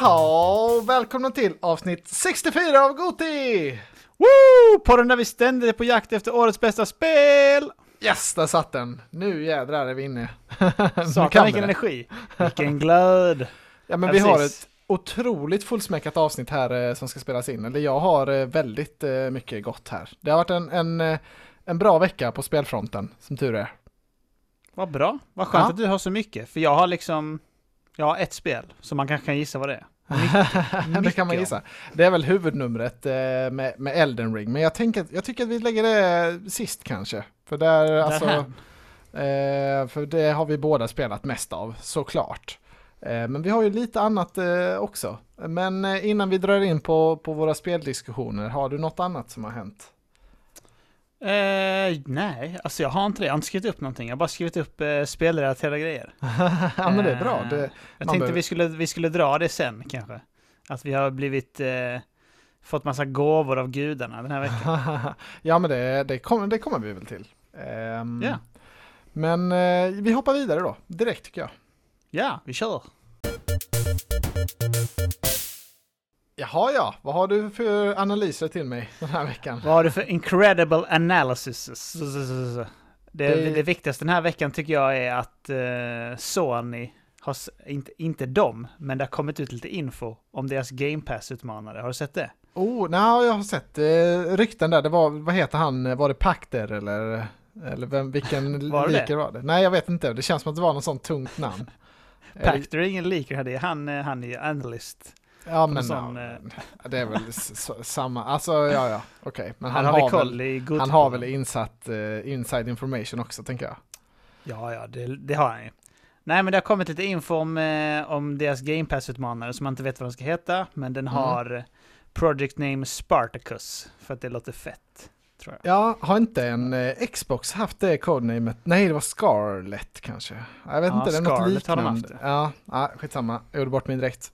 Jaha, välkomna till avsnitt 64 av Goti! Woo! Podden där vi ständigt är på jakt efter årets bästa spel! Yes, där satt den. Nu jädrar är vi inne. Satan vilken energi! Vilken glöd! Ja, men Ja, vi har precis. ett otroligt fullsmäckat avsnitt här eh, som ska spelas in. Eller jag har eh, väldigt eh, mycket gott här. Det har varit en, en, eh, en bra vecka på spelfronten, som tur är. Vad bra. Vad skönt Ja. att du har så mycket. För jag har liksom... Jag har ett spel, så man kanske kan gissa vad det är. det Mycket kan man gissa. Det är väl huvudnumret eh, med, med Elden Ring, men jag, tänker, jag tycker att vi lägger det sist kanske. För där, alltså, Därhän. eh, för det har vi båda spelat mest av, såklart. Eh, men vi har ju lite annat eh, också. Men eh, innan vi drar in på, på våra speldiskussioner, har du något annat som har hänt? Eh, nej, alltså jag har inte det. Jag har inte skrivit upp någonting. Jag har bara skrivit upp eh, spelrelaterade grejer. ja men det är bra. Eh, Det, Jag tänkte behöver- vi, skulle, vi skulle dra det sen kanske. Att vi har blivit... Eh, fått massa gåvor av gudarna den här veckan. ja men det, det, kommer, det kommer vi väl till. Ehm, Ja. Men eh, vi hoppar vidare då, direkt tycker jag. Ja, vi kör! Jaha ja, vad har du för analyser till mig den här veckan? Vad har du för incredible analysis? Det, Det- det viktigaste den här veckan tycker jag är att eh, Sony har, inte, inte dem, men det har kommit ut lite info om deras Game Pass-utmanare. Har du sett det? Oh, nej, jag har sett eh, rykten där. Det var, vad heter han, var det Pakter eller, eller vem, vilken Var det det? var det? Nej, jag vet inte. Det känns som att det var något sånt tungt namn. Pactor är ingen liker här, det är han, eh, han är analyst. Ja, men sån, ja, eh, det är väl samma. Alltså, ja, ja, okej. Men Han, han, har väl, han har väl insatt eh, inside information också, tänker jag. Ja, ja, det, det har han ju. Nej, men det har kommit lite info om, eh, om deras Game Pass-utmanare som man inte vet vad de ska heta, men den Mm. har Project Name Spartacus, för att det låter fett, tror jag. Ja, har inte en eh, Xbox haft det codenamet? Nej, det var Scarlet kanske. Jag vet Ja, inte, det är något Scarlet har de liknande. haft det. Ja, ja, skitsamma. Jag gjorde bort mig direkt.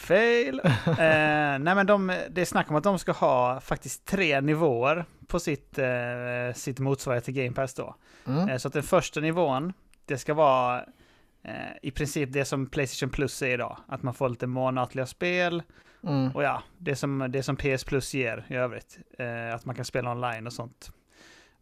Fail! eh, nej men de, det är snack om att de ska ha faktiskt tre nivåer på sitt, eh, sitt motsvarighet till Game Pass då. Mm. Eh, så att den första nivån, det ska vara eh, i princip det som Playstation Plus är idag. Att man får lite månatliga spel Mm. och ja, det som, det som PS Plus ger i övrigt. Eh, att man kan spela online och sånt.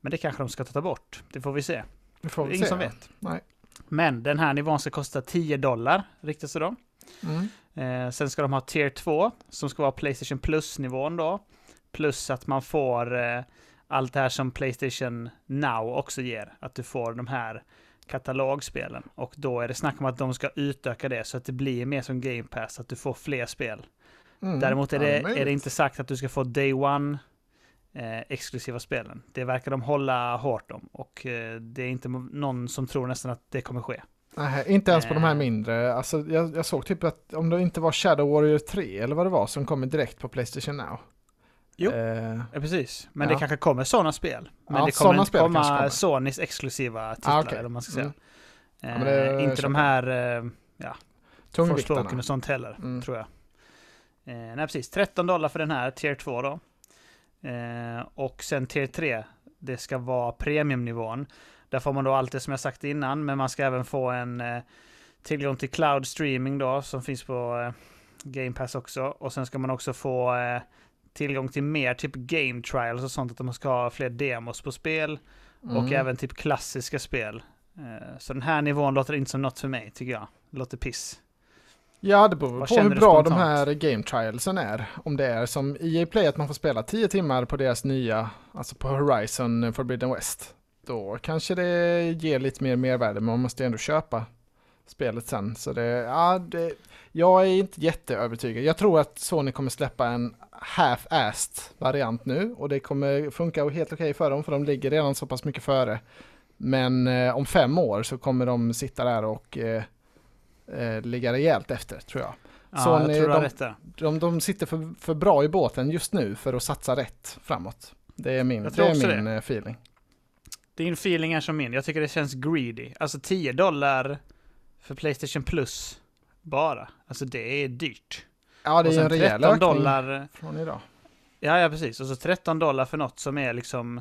Men det kanske de ska ta bort, det får vi se. Vi får Det är väl ingen se. som vet. Nej. Men den här nivån ska kosta 10 dollar, riktas det då. Mm. Eh, sen ska de ha Tier 2, som ska vara Playstation Plus-nivån då. Plus att man får eh, allt det här som Playstation Now också ger. Att du får de här katalogspelen. Och då är det snack om att de ska utöka det så att det blir mer som Game Pass, att du får fler spel. Mm. Däremot är det, är det inte sagt att du ska få Day One eh, exklusiva spelen. Det verkar de hålla hårt om. Och eh, det är inte någon som tror nästan att det kommer ske. Nej, inte ens på de här Eh. mindre. Alltså, jag, jag såg typ att om det inte var Shadow Warrior 3 eller vad det var som kommer direkt på Playstation Now. Jo. Eh, Ja, precis. Men Ja. det kanske kommer sådana spel. Men Ja, det kommer inte komma kommer. Sonys exklusiva titlar, Ah, okej. eller man ska säga. Mm. Eh, det inte de här eh, Forspoken Tungviktarna. och sånt heller, Mm. tror jag. Eh, nej, precis. 13 dollar för den här, tier 2 då. Eh, och sen tier 3, det ska vara premiumnivån. Där får man då allt det som jag sagt innan, men man ska även få en eh, tillgång till cloud streaming då, som finns på eh, Game Pass också. Och sen ska man också få eh, tillgång till mer typ game trials och sånt, att man ska ha fler demos på spel. Och Mm. även typ klassiska spel. Så den här nivån låter inte som något för mig, tycker jag. Det låter piss. Ja, det beror Vad på hur bra de här game trialsen är. Om det är som EA Play att man får spela 10 timmar på deras nya, alltså på Horizon Forbidden West. Då kanske det ger lite mer mervärde, men man måste ändå köpa spelet sen. Så det, ja, det, jag är inte jätteövertygad. Jag tror att Sony kommer släppa en half-assed variant nu och det kommer funka helt okej för dem för de ligger redan så pass mycket före. Men eh, om fem år så kommer de sitta där och eh, eh, ligga rejält efter tror jag. Ja, Så jag tror de- rätt. De, de sitter för, för bra i båten just nu för att satsa rätt framåt. Det är min, det är min eh, feeling. Din feeling är som min. Jag tycker det känns greedy. Alltså 10 dollar för Playstation Plus bara. Alltså det är dyrt. Ja, det är en rejäl 13 ökning dollar. från idag. Ja, ja precis. Och så 13 dollar för något som är liksom...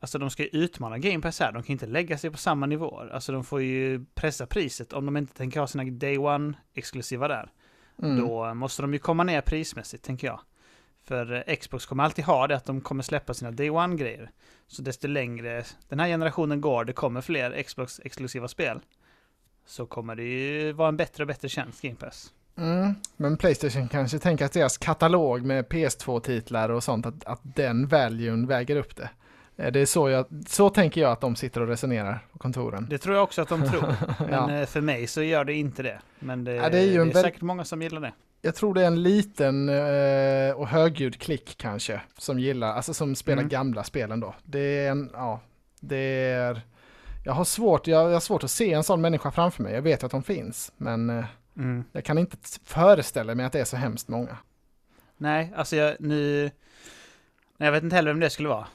Alltså de ska ju utmana Game Pass här. De kan inte lägga sig på samma nivåer. Alltså de får ju pressa priset om de inte tänker ha sina Day One exklusiva där. Mm. då måste de ju komma ner prismässigt, tänker jag. För eh, Xbox kommer alltid ha det att de kommer släppa sina Day One-grejer. Så desto längre den här generationen går, det kommer fler Xbox-exklusiva spel, så kommer det ju vara en bättre och bättre tjänst, Game Pass. Mm. Men Playstation kanske tänker att deras katalog med PS2-titlar och sånt, att, att den valuen väger upp det. Eh, Det är så, jag, så tänker jag att de sitter och resonerar på kontoren. Det tror jag också att de tror. Men Ja. eh, för mig så gör det inte det. Men det, Ja, det är ju en väl- säkert många som gillar det. Jag tror det är en liten eh, och högljudd klick kanske, som gillar, alltså som spelar Mm. gamla spelen då. Det är en, ja, det är, jag har svårt, jag, jag har svårt att se en sån människa framför mig. Jag vet att de finns, men eh, Mm. jag kan inte föreställa mig att det är så hemskt många. Nej, alltså jag, nu... Jag vet inte heller vem det skulle vara.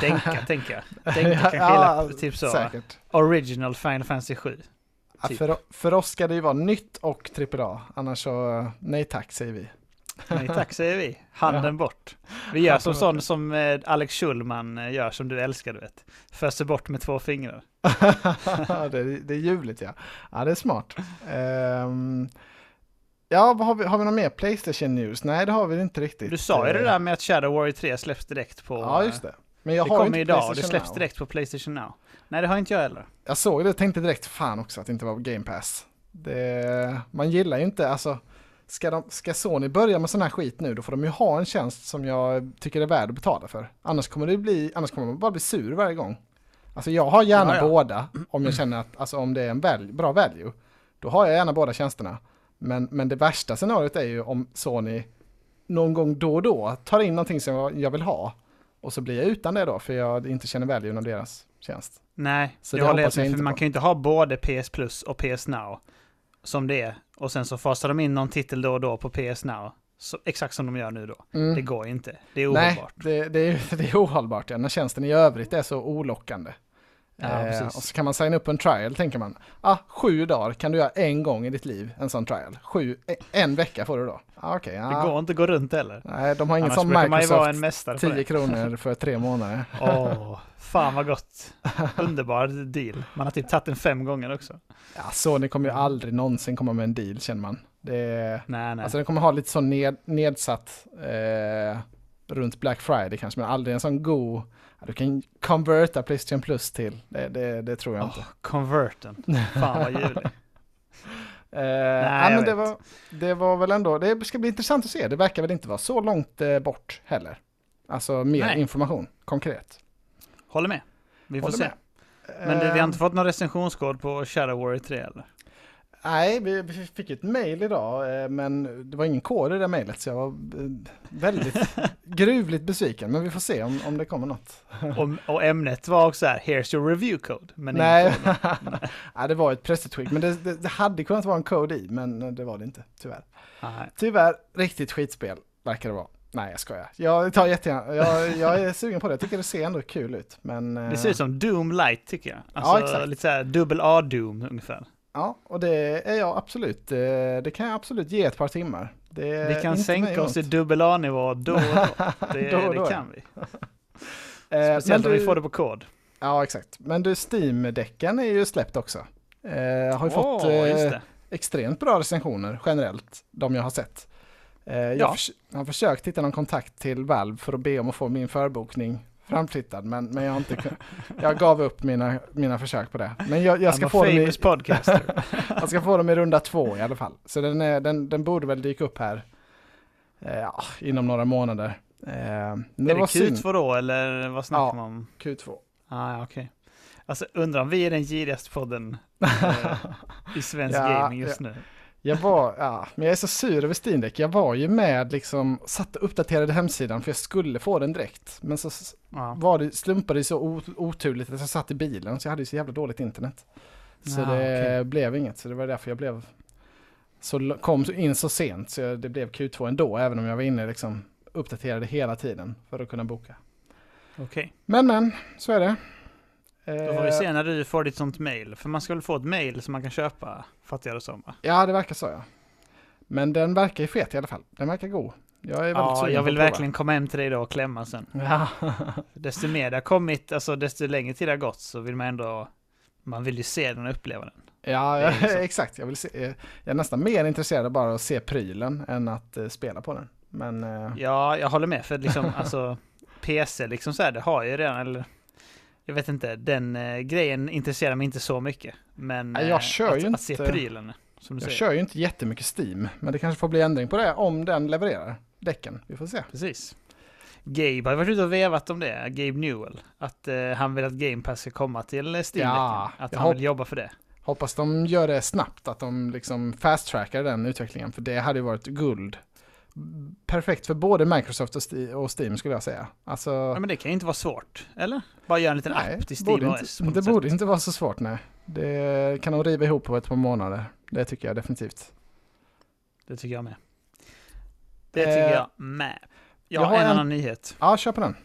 Denka, tänker jag. Denka kanske ja, gillar typ så. Säkert. Original Final Fantasy 7. Ja, Typ. för, för oss ska det ju vara nytt och AAA, annars så eh, nej tack säger vi. Nej tack säger vi. Handen bort. Vi gör som sån som eh, Alex Schulman eh, gör som du älskar du vet. Föser bort med två fingrar. det, det är ljuvligt ja. Ja, det är smart. Ehm, ja, har vi, har vi någon mer Playstation News? Nej, det har vi inte riktigt. Du sa ju det där med att Shadow Warrior 3 släpps direkt på... Ja, just det. Men jag det har kommer inte idag och det släpps Now. direkt på Playstation Now. Nej, det har inte jag heller. Jag såg det och tänkte direkt fan också att det inte var Game Pass. Det, man gillar ju inte, alltså ska, de, ska Sony börja med sån här skit nu då får de ju ha en tjänst som jag tycker är värd att betala för. Annars kommer det bli, annars kommer man bara bli sur varje gång. Alltså jag har gärna Ja, ja. båda om jag känner att, alltså om det är en val, bra value. Då har jag gärna båda tjänsterna. Men, men det värsta scenariot är ju om Sony någon gång då och då tar in någonting som jag, vill ha. Och så blir jag utan det då för jag inte känner valuen av deras tjänst. Nej, Så jag det håller jag med. För man på. kan ju inte ha både PS Plus och PS Now som det är. Och sen så fasar de in någon titel då och då på PS Now. Så, exakt som de gör nu då. Mm. Det går inte. Det är Nej, ohållbart. det, det, är, det är ohållbart ja, när tjänsten i övrigt är så olockande. Ja, Eh, och så kan man signa upp en trial, tänker man. Ah, sju dagar kan du göra en gång i ditt liv, en sån trial. Sju, e- en vecka får du då. Ah, Okej, Det ja. går inte att gå runt heller. Nej, de har ingen Annars sån Microsoft, en mästare på 10 det. kronor för tre månader. Åh, fan vad gott. Underbar deal. Man har typ tagit den fem gånger också. Ja, Sony kommer ju aldrig någonsin komma med en deal, känner man. Det Nej, nej. alltså den kommer ha lite så ned, nedsatt eh, runt Black Friday kanske, men aldrig en sån god, ja, du kan converta Playstation Plus till. Det, det, det tror jag Åh, inte. converten. Fan vad ljuvlig. Eh, ja, jag men det, var, det var väl ändå, det ska bli intressant att se. Det verkar väl inte vara så långt eh, bort heller. Alltså mer Nej. information, konkret. Håller med. Vi får Håller se. med. Men du, vi har Eh, inte fått någon recensionskod på Shadow Warrior 3 eller? Nej, vi, fick ett mail idag, eh, men det var ingen kod i det mejlet, så jag var eh, väldigt gruvligt besviken. Men vi får se om, om det kommer något. Och, och ämnet var också här, here's your review code. Men Nej, ja, det var ett pressutskick, men det, det, det hade kunnat vara en kod i, men det var det inte, tyvärr. Nej. Tyvärr, riktigt skitspel verkar det vara. Nej, jag skojar. Jag tar jättegärna, jag, jag är sugen på det. Jag tycker det ser ändå kul ut. Men, Det ser ut som Doom Light tycker jag. Ja, Alltså exakt. lite såhär dubbel A-Doom ungefär. Ja, och det är jag absolut. eh, Det kan jag absolut ge ett par timmar. Vi kan sänka oss till dubbel A-nivå då och då. Det, Då och då, det kan vi. Eh, Speciellt om vi får det på kod. Ja, exakt. Men du, Steam-däcken är ju släppt också. Eh, har ju fått Åh, eh, extremt bra recensioner generellt, de jag har sett. Eh, jag, Ja. förs- har försökt hitta någon kontakt till Valve för att be om att få min förbokning framflyttad, men, men jag inte Jag gav upp mina, mina försök på det. Men jag, jag, ska få dem i, podcaster. jag ska få dem i runda två i alla fall. Så den, är, den, den borde väl dyka upp här eh, ja, inom några månader. Eh, det är det var synd. Q2 då eller vad snackar Ja. man om? Q2. Ah, ja, okej. Alltså undrar om vi är den girigaste podden eh, i svensk Ja, gaming just nu. Jag var, ja, men jag är så sur över Steam Deck. Jag var ju med liksom, satt och uppdaterade hemsidan för jag skulle få den direkt. Men så Ja. var det, slumpade det så oturligt att jag satt i bilen så jag hade ju så jävla dåligt internet. Så Ja, det okej. blev inget, så det var därför jag blev så kom in så sent så jag, det blev Q2 ändå, även om jag var inne liksom uppdaterade hela tiden för att kunna boka. Okej, Men men, så är det. Då får vi Eh, se när du får ditt sånt mail. För man ska väl få ett mail som man kan köpa, fattar jag det som? Ja, det verkar så ja. Men den verkar ju fet i alla fall. Den verkar god. Jag är väldigt Ja, jag vill verkligen komma hem till dig då och klämma sen. Ja. Desto mer det har kommit, alltså desto längre tid det har gått så vill man ändå, man vill ju se den och uppleva den. Ja, exakt. Jag, vill se, jag är nästan mer intresserad av bara att se prylen än att eh, spela på den. Men eh, Ja, jag håller med. För liksom, alltså, PC liksom så här, det har ju redan, eller jag vet inte, den eh, grejen intresserar mig inte så mycket. Men Nej, jag eh, kör att, ju att se inte- prylen, som du jag säger. kör ju inte jättemycket Steam. Men det kanske får bli ändring på det om den levererar däcken. Vi får se. Precis. Gabe har varit ute och vevat om det, Gabe Newell. Att eh, han vill att Game Pass ska komma till eh, steam Ja, Att han vill jobba för det. Hoppas de gör det snabbt, att de liksom fast-trackar den utvecklingen. För det hade ju varit guld. Perfekt för både Microsoft och Steam skulle jag säga. Alltså, Ja, men det kan ju inte vara svårt, eller? Bara göra en liten nej, app till borde Steam inte, OS. det sätt. borde inte vara så svårt, nej. Det kan de riva ihop på ett par månader. Det tycker jag definitivt. Det tycker jag med. Det tycker Eh, jag med. Jag, jag har en, en- annan nyhet. Ja, kör på den.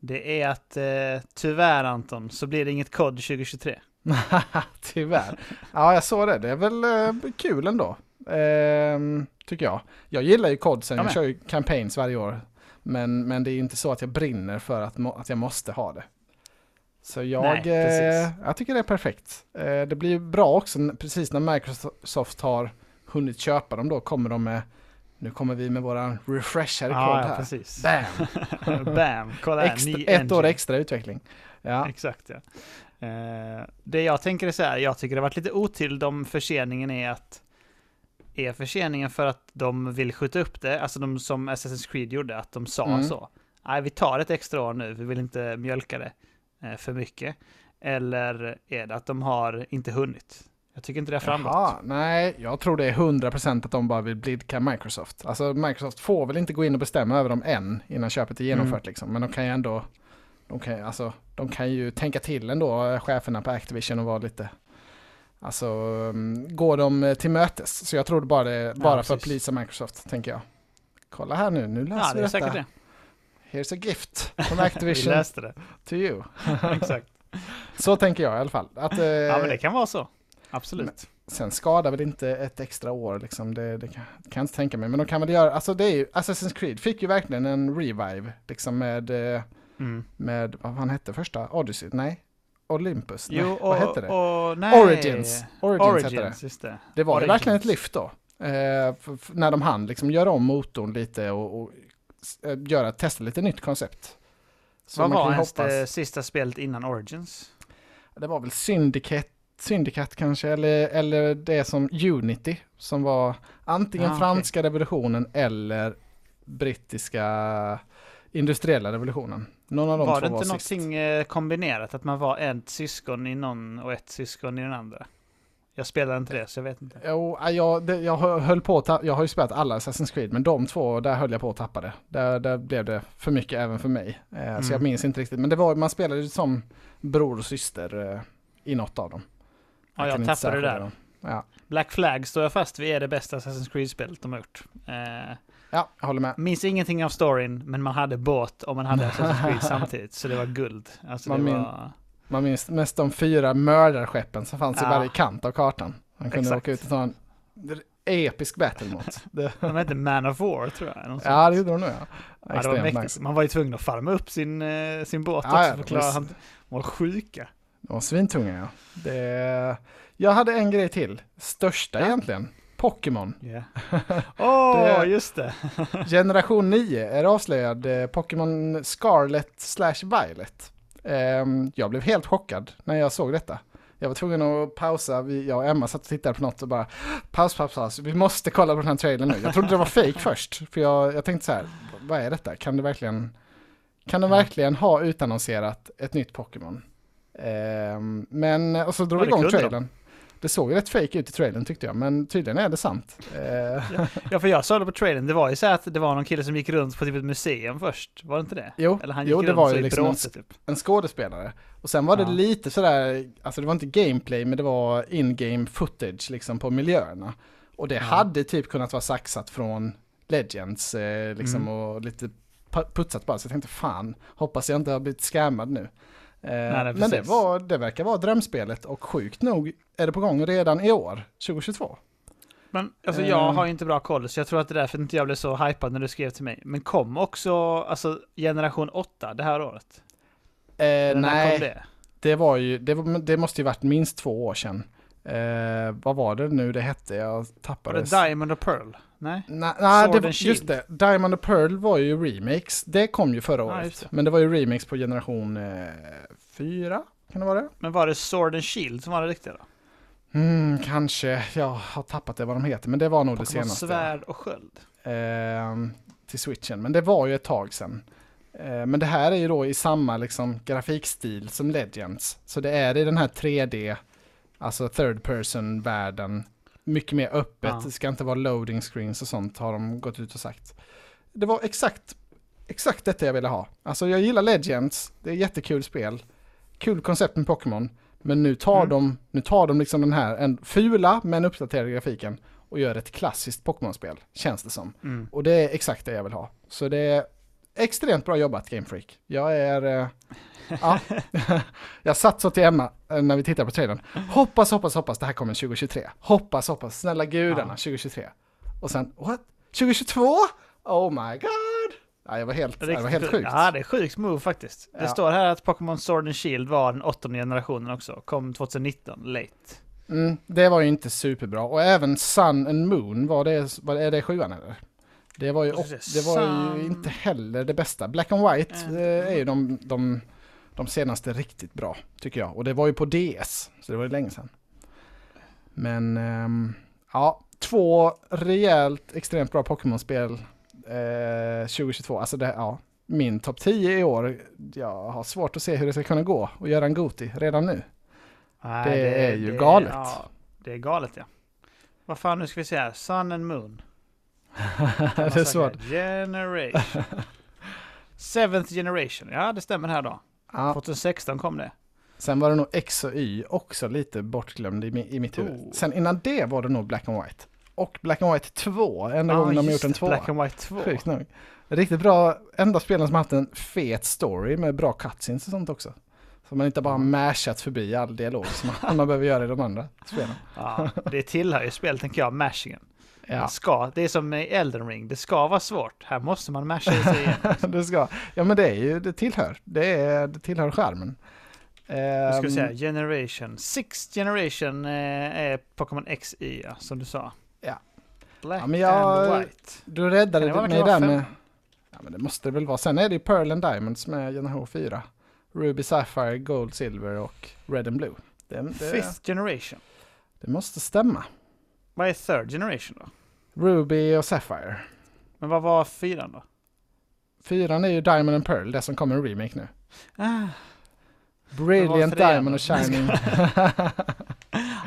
Det är att eh, tyvärr Anton, så blir det inget COD 2023. Tyvärr. Ja, jag såg det. Det är väl eh, kul ändå. Ehm, tycker jag. Jag gillar ju kodsen. Jag Jag kör ju campaigns varje år. Men, men det är ju inte så att jag brinner för att, att jag måste ha det. Så jag, Nej, eh, jag tycker det är perfekt. Eh, det blir bra också precis när Microsoft har hunnit köpa dem då kommer de med nu kommer vi med våran refresher kod Ja, ja, här. precis. Bam! Bam! Kolla här, Extra, ett år engine. extra utveckling. Ja. Exakt ja. Eh, det jag tänker är så här, jag tycker det har varit lite otydligt om förseningen är att är förseningen för att de vill skjuta upp det, alltså de som Assassin's Creed gjorde, att de sa Mm. så. Nej, vi tar ett extra år nu, vi vill inte mjölka det eh, för mycket. Eller är det att de har inte hunnit? Jag tycker inte det har framgått. Jaha, nej, jag tror det är 100% att de bara vill blidka Microsoft. Alltså Microsoft får väl inte gå in och bestämma över dem än innan köpet är genomfört Mm. liksom. Men de kan ju ändå, de kan, alltså, de kan ju tänka till ändå, eh, cheferna på Activision och vara lite, alltså um, går de eh, till mötes. Så jag tror det bara, det, bara för att precis. plisa Microsoft, tänker jag. Kolla här nu, nu läser Ja, vi det är detta. säkert det. Here's a gift from Vi Activision läste det. to you. Exakt. Så tänker jag i alla fall. Att, eh, Ja, men det kan vara så. Absolut. Sen skadar väl inte ett extra år liksom, det, det kan, kan jag inte tänka mig. Men de kan väl göra, alltså det är ju, Assassin's Creed fick ju verkligen en revive, liksom med, eh, Mm. med vad han hette första? Odyssey? Nej? Olympus? Jo, Nej, och, vad hette det? och nej. Origins. Origins, hette det. Origins, just det. Det var Origins. verkligen ett lyft då. Eh, när de hann liksom göra om motorn lite och, och eh, göra, testa lite nytt koncept. Så Vad var hoppas- det sista spelet innan Origins? Det var väl Syndicate, Syndicate kanske, eller, eller det som Unity, som var antingen Ah, franska revolutionen eller brittiska industriella revolutionen. Någon av de var två det var inte sist. någonting eh, kombinerat? Att man var ett syskon i någon och ett syskon i den andra? Jag spelar inte det, så jag vet inte. Jo, ja, jag, det, jag höll på att ta, jag har ju spelat alla Assassin's Creed, men de två, där höll jag på att tappa det. Där, där blev det för mycket även för mig. Eh, Så Mm. jag minns inte riktigt, men det var, man spelade ju som bror och syster eh, i något av dem. Ja, jag inte tappade det där. Ja. Black Flag står jag fast vid är det bästa Assassin's Creed-spelet de har gjort. Eh, ja, jag håller med. minns ingenting av storyn, men man hade båt och man hade Assassin's Creed samtidigt, så det var guld. Alltså Man det min- var... Man minns mest de fyra mördarskeppen som fanns i Ja. varje kant av kartan. Man kunde Exakt. åka ut och ta en episk battle mot. De hette Man of War, tror jag. ja, det gjorde de nog ja. Ja, det var Extremt mäktigt. nice. Man var ju tvungen att farma upp sin, eh, sin båt Ja, också, ja, för att klara han var sjuka. De var svintunga ja. Det, jag hade en grej till. Största Ja. egentligen. Pokémon. Yeah. Åh, Det- just det! Generation 9 är avslöjad. eh, Pokémon Scarlet slash Violet. Ehm, jag blev helt chockad när jag såg detta. Jag var tvungen att pausa, jag och Emma satt och tittade på något och bara paus, paus, paus, vi måste kolla på den här trailern nu. Jag trodde det var fake först, för jag, jag tänkte så här, vad är detta? Kan det verkligen, kan de Ja. verkligen ha utannonserat ett nytt Pokémon? Ehm, men, och så drog Ja, vi igång kunde de. Det såg rätt fake ut i trailern tyckte jag, men tydligen är det sant. Eh, Ja, för jag såg det på trailern, det var ju så att det var någon kille som gick runt på typ ett museum först, var det inte det? jo, Eller han gick jo, det runt var ju liksom en bråte typ. en skådespelare. Och sen var det Ja. lite sådär, alltså det var inte gameplay, men det var in-game footage liksom på miljöerna. Och det Ja. hade typ kunnat vara saxat från Legends eh, liksom Mm. och lite pu- putsat bara. Så jag tänkte fan, hoppas jag inte har blivit scammad nu. Eh, nej, men det, var, det verkar vara drömspelet och sjukt nog är det på gång redan i år, 2022. Men alltså jag Ehm. har ju inte bra koll, så jag tror att det är därför inte jag blev så hypad när du skrev till mig. Men kom också, alltså generation 8 det här året? Eh, nej, det? det var ju, det, det måste ju varit minst två år sedan. Eh, vad var det nu det hette? Jag Var tappade. det Diamond och Pearl? Nej? Nej, nej, det, var- just det. Diamond och Pearl var ju remakes. Det kom ju förra året. just det. Men det var ju remakes på generation eh, fyra. Kan det vara det? Men var det Sword and Shield som var det riktiga då? Mm, kanske. Jag har tappat det vad de heter. Men det var nog det Pokémon senaste. svärd och sköld. eh, till switchen. Men det var ju ett tag sedan. Eh, men det här är ju då i samma liksom, grafikstil som Legends. Så det är i den här 3D, alltså third person världen. Mycket mer öppet, Ja. det ska inte vara loading screens och sånt har de gått ut och sagt. Det var exakt, exakt detta jag ville ha. Alltså jag gillar Legends, det är jättekul spel. Kul koncept med Pokémon. Men nu tar Mm. de, nu tar de liksom den här, en fula men uppdaterade grafiken och gör ett klassiskt Pokémon-spel, känns det som. Mm. Och det är exakt det jag vill ha. Så det är extremt bra jobbat Game Freak. Jag är... Eh, ja. jag satt så till Emma eh, när vi tittade på trailern. Hoppas, hoppas, hoppas det här kommer 2023. Hoppas, hoppas, snälla gudarna Ja. 2023. Och sen, what? 2022? Oh my god! Ja, jag var helt, det var helt sjukt. Ja, det är sjukt move faktiskt. Det Ja. står här att Pokémon Sword and Shield var den åttonde generationen också. Kom 2019, late. Mm, det var ju inte superbra. Och även Sun and Moon, var det, var, är det sjuan eller? Det var ju, jag det var ju inte heller det bästa. Black and White Mm. är ju de, de, de senaste riktigt bra, tycker jag. Och det var ju på DS, så det var ju länge sedan. Men, ehm, ja, två rejält extremt bra Pokémon-spel eh, 2022. Alltså det, ja, min topp 10 i år. Jag har svårt att se hur det ska kunna gå och göra en Goti redan nu. Nej, Det är ju galet. Ja, det är galet ja. Vad fan, nu ska vi se här. Sun and Moon. det är svårt. Generation. Seventh generation. Ja, det stämmer här då. Ja, 2016 kom det. sen var det nog X och Y också lite bortglömd i, i mitt huvud. Oh. Sen innan det var det nog Black and White. Och Black and White 2, enda Ja, gången de har gjort en det, 2. Black and White 2. Sjukt nog. Riktigt bra, enda spelen som haft en fet story med bra cutscenes och sånt också. Så man inte bara har mashat förbi all dialog som man behöver göra i de andra spelen. Ja, det tillhör ju spel, tänker jag, mashingen. Ja, Det, ska, det är som i Elden Ring, det ska vara svårt. Här måste man masha sig igen. det ska. Ja men det är ju, det tillhör. Det, är, det tillhör skärmen. Nu ska vi Ehm, säga generation. Sixth generation eh, är Pokémon XY, ja, som du sa. Ja. Black Ja, men jag- and white. Du räddade det mig där med... Ja men det måste det väl vara. Sen är det ju Pearl and Diamonds med generation 4. Ruby, Sapphire, Gold, Silver och Red and Blue. Det, det, Fifth generation. det måste stämma. Vad är third generation då? Ruby och Sapphire. Men vad var fyran då? Fyran är ju Diamond and Pearl, det som kommer en remake nu. Ah, Brilliant Diamond och Shining.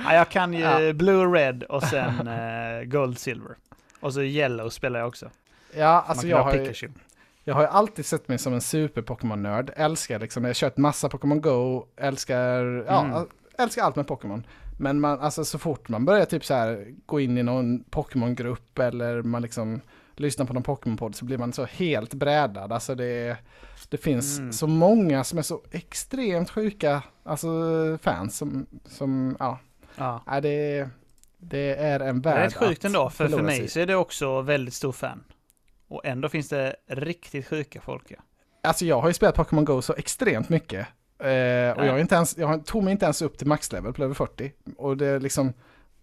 ja, jag kan ju Ja. Blue Red och sen eh, Gold Silver. Och så Yellow spelar jag också. ja, Alltså jag ha har, ju, jag har ju alltid sett mig som en super Pokémon-nörd. Älskar liksom, jag har kört massa Pokémon Go, älskar, ja, Mm. älskar allt med Pokémon. Men man, alltså så fort man börjar typ så här gå in i någon Pokémon-grupp eller man liksom lyssnar på någon Pokémon-podd så blir man så helt brädad. Alltså det, det finns Mm. så många som är så extremt sjuka, alltså fans som, som ja, Ja. det, det är en Det värld är rätt sjukt ändå, för för sig mig i. så är det också väldigt stor fan. Och ändå finns det riktigt sjuka folk. Ja. Alltså jag har ju spelat Pokémon Go så extremt mycket. Eh, och jag, har inte ens, jag tog mig inte ens upp till maxlevel på level 40. Och det är liksom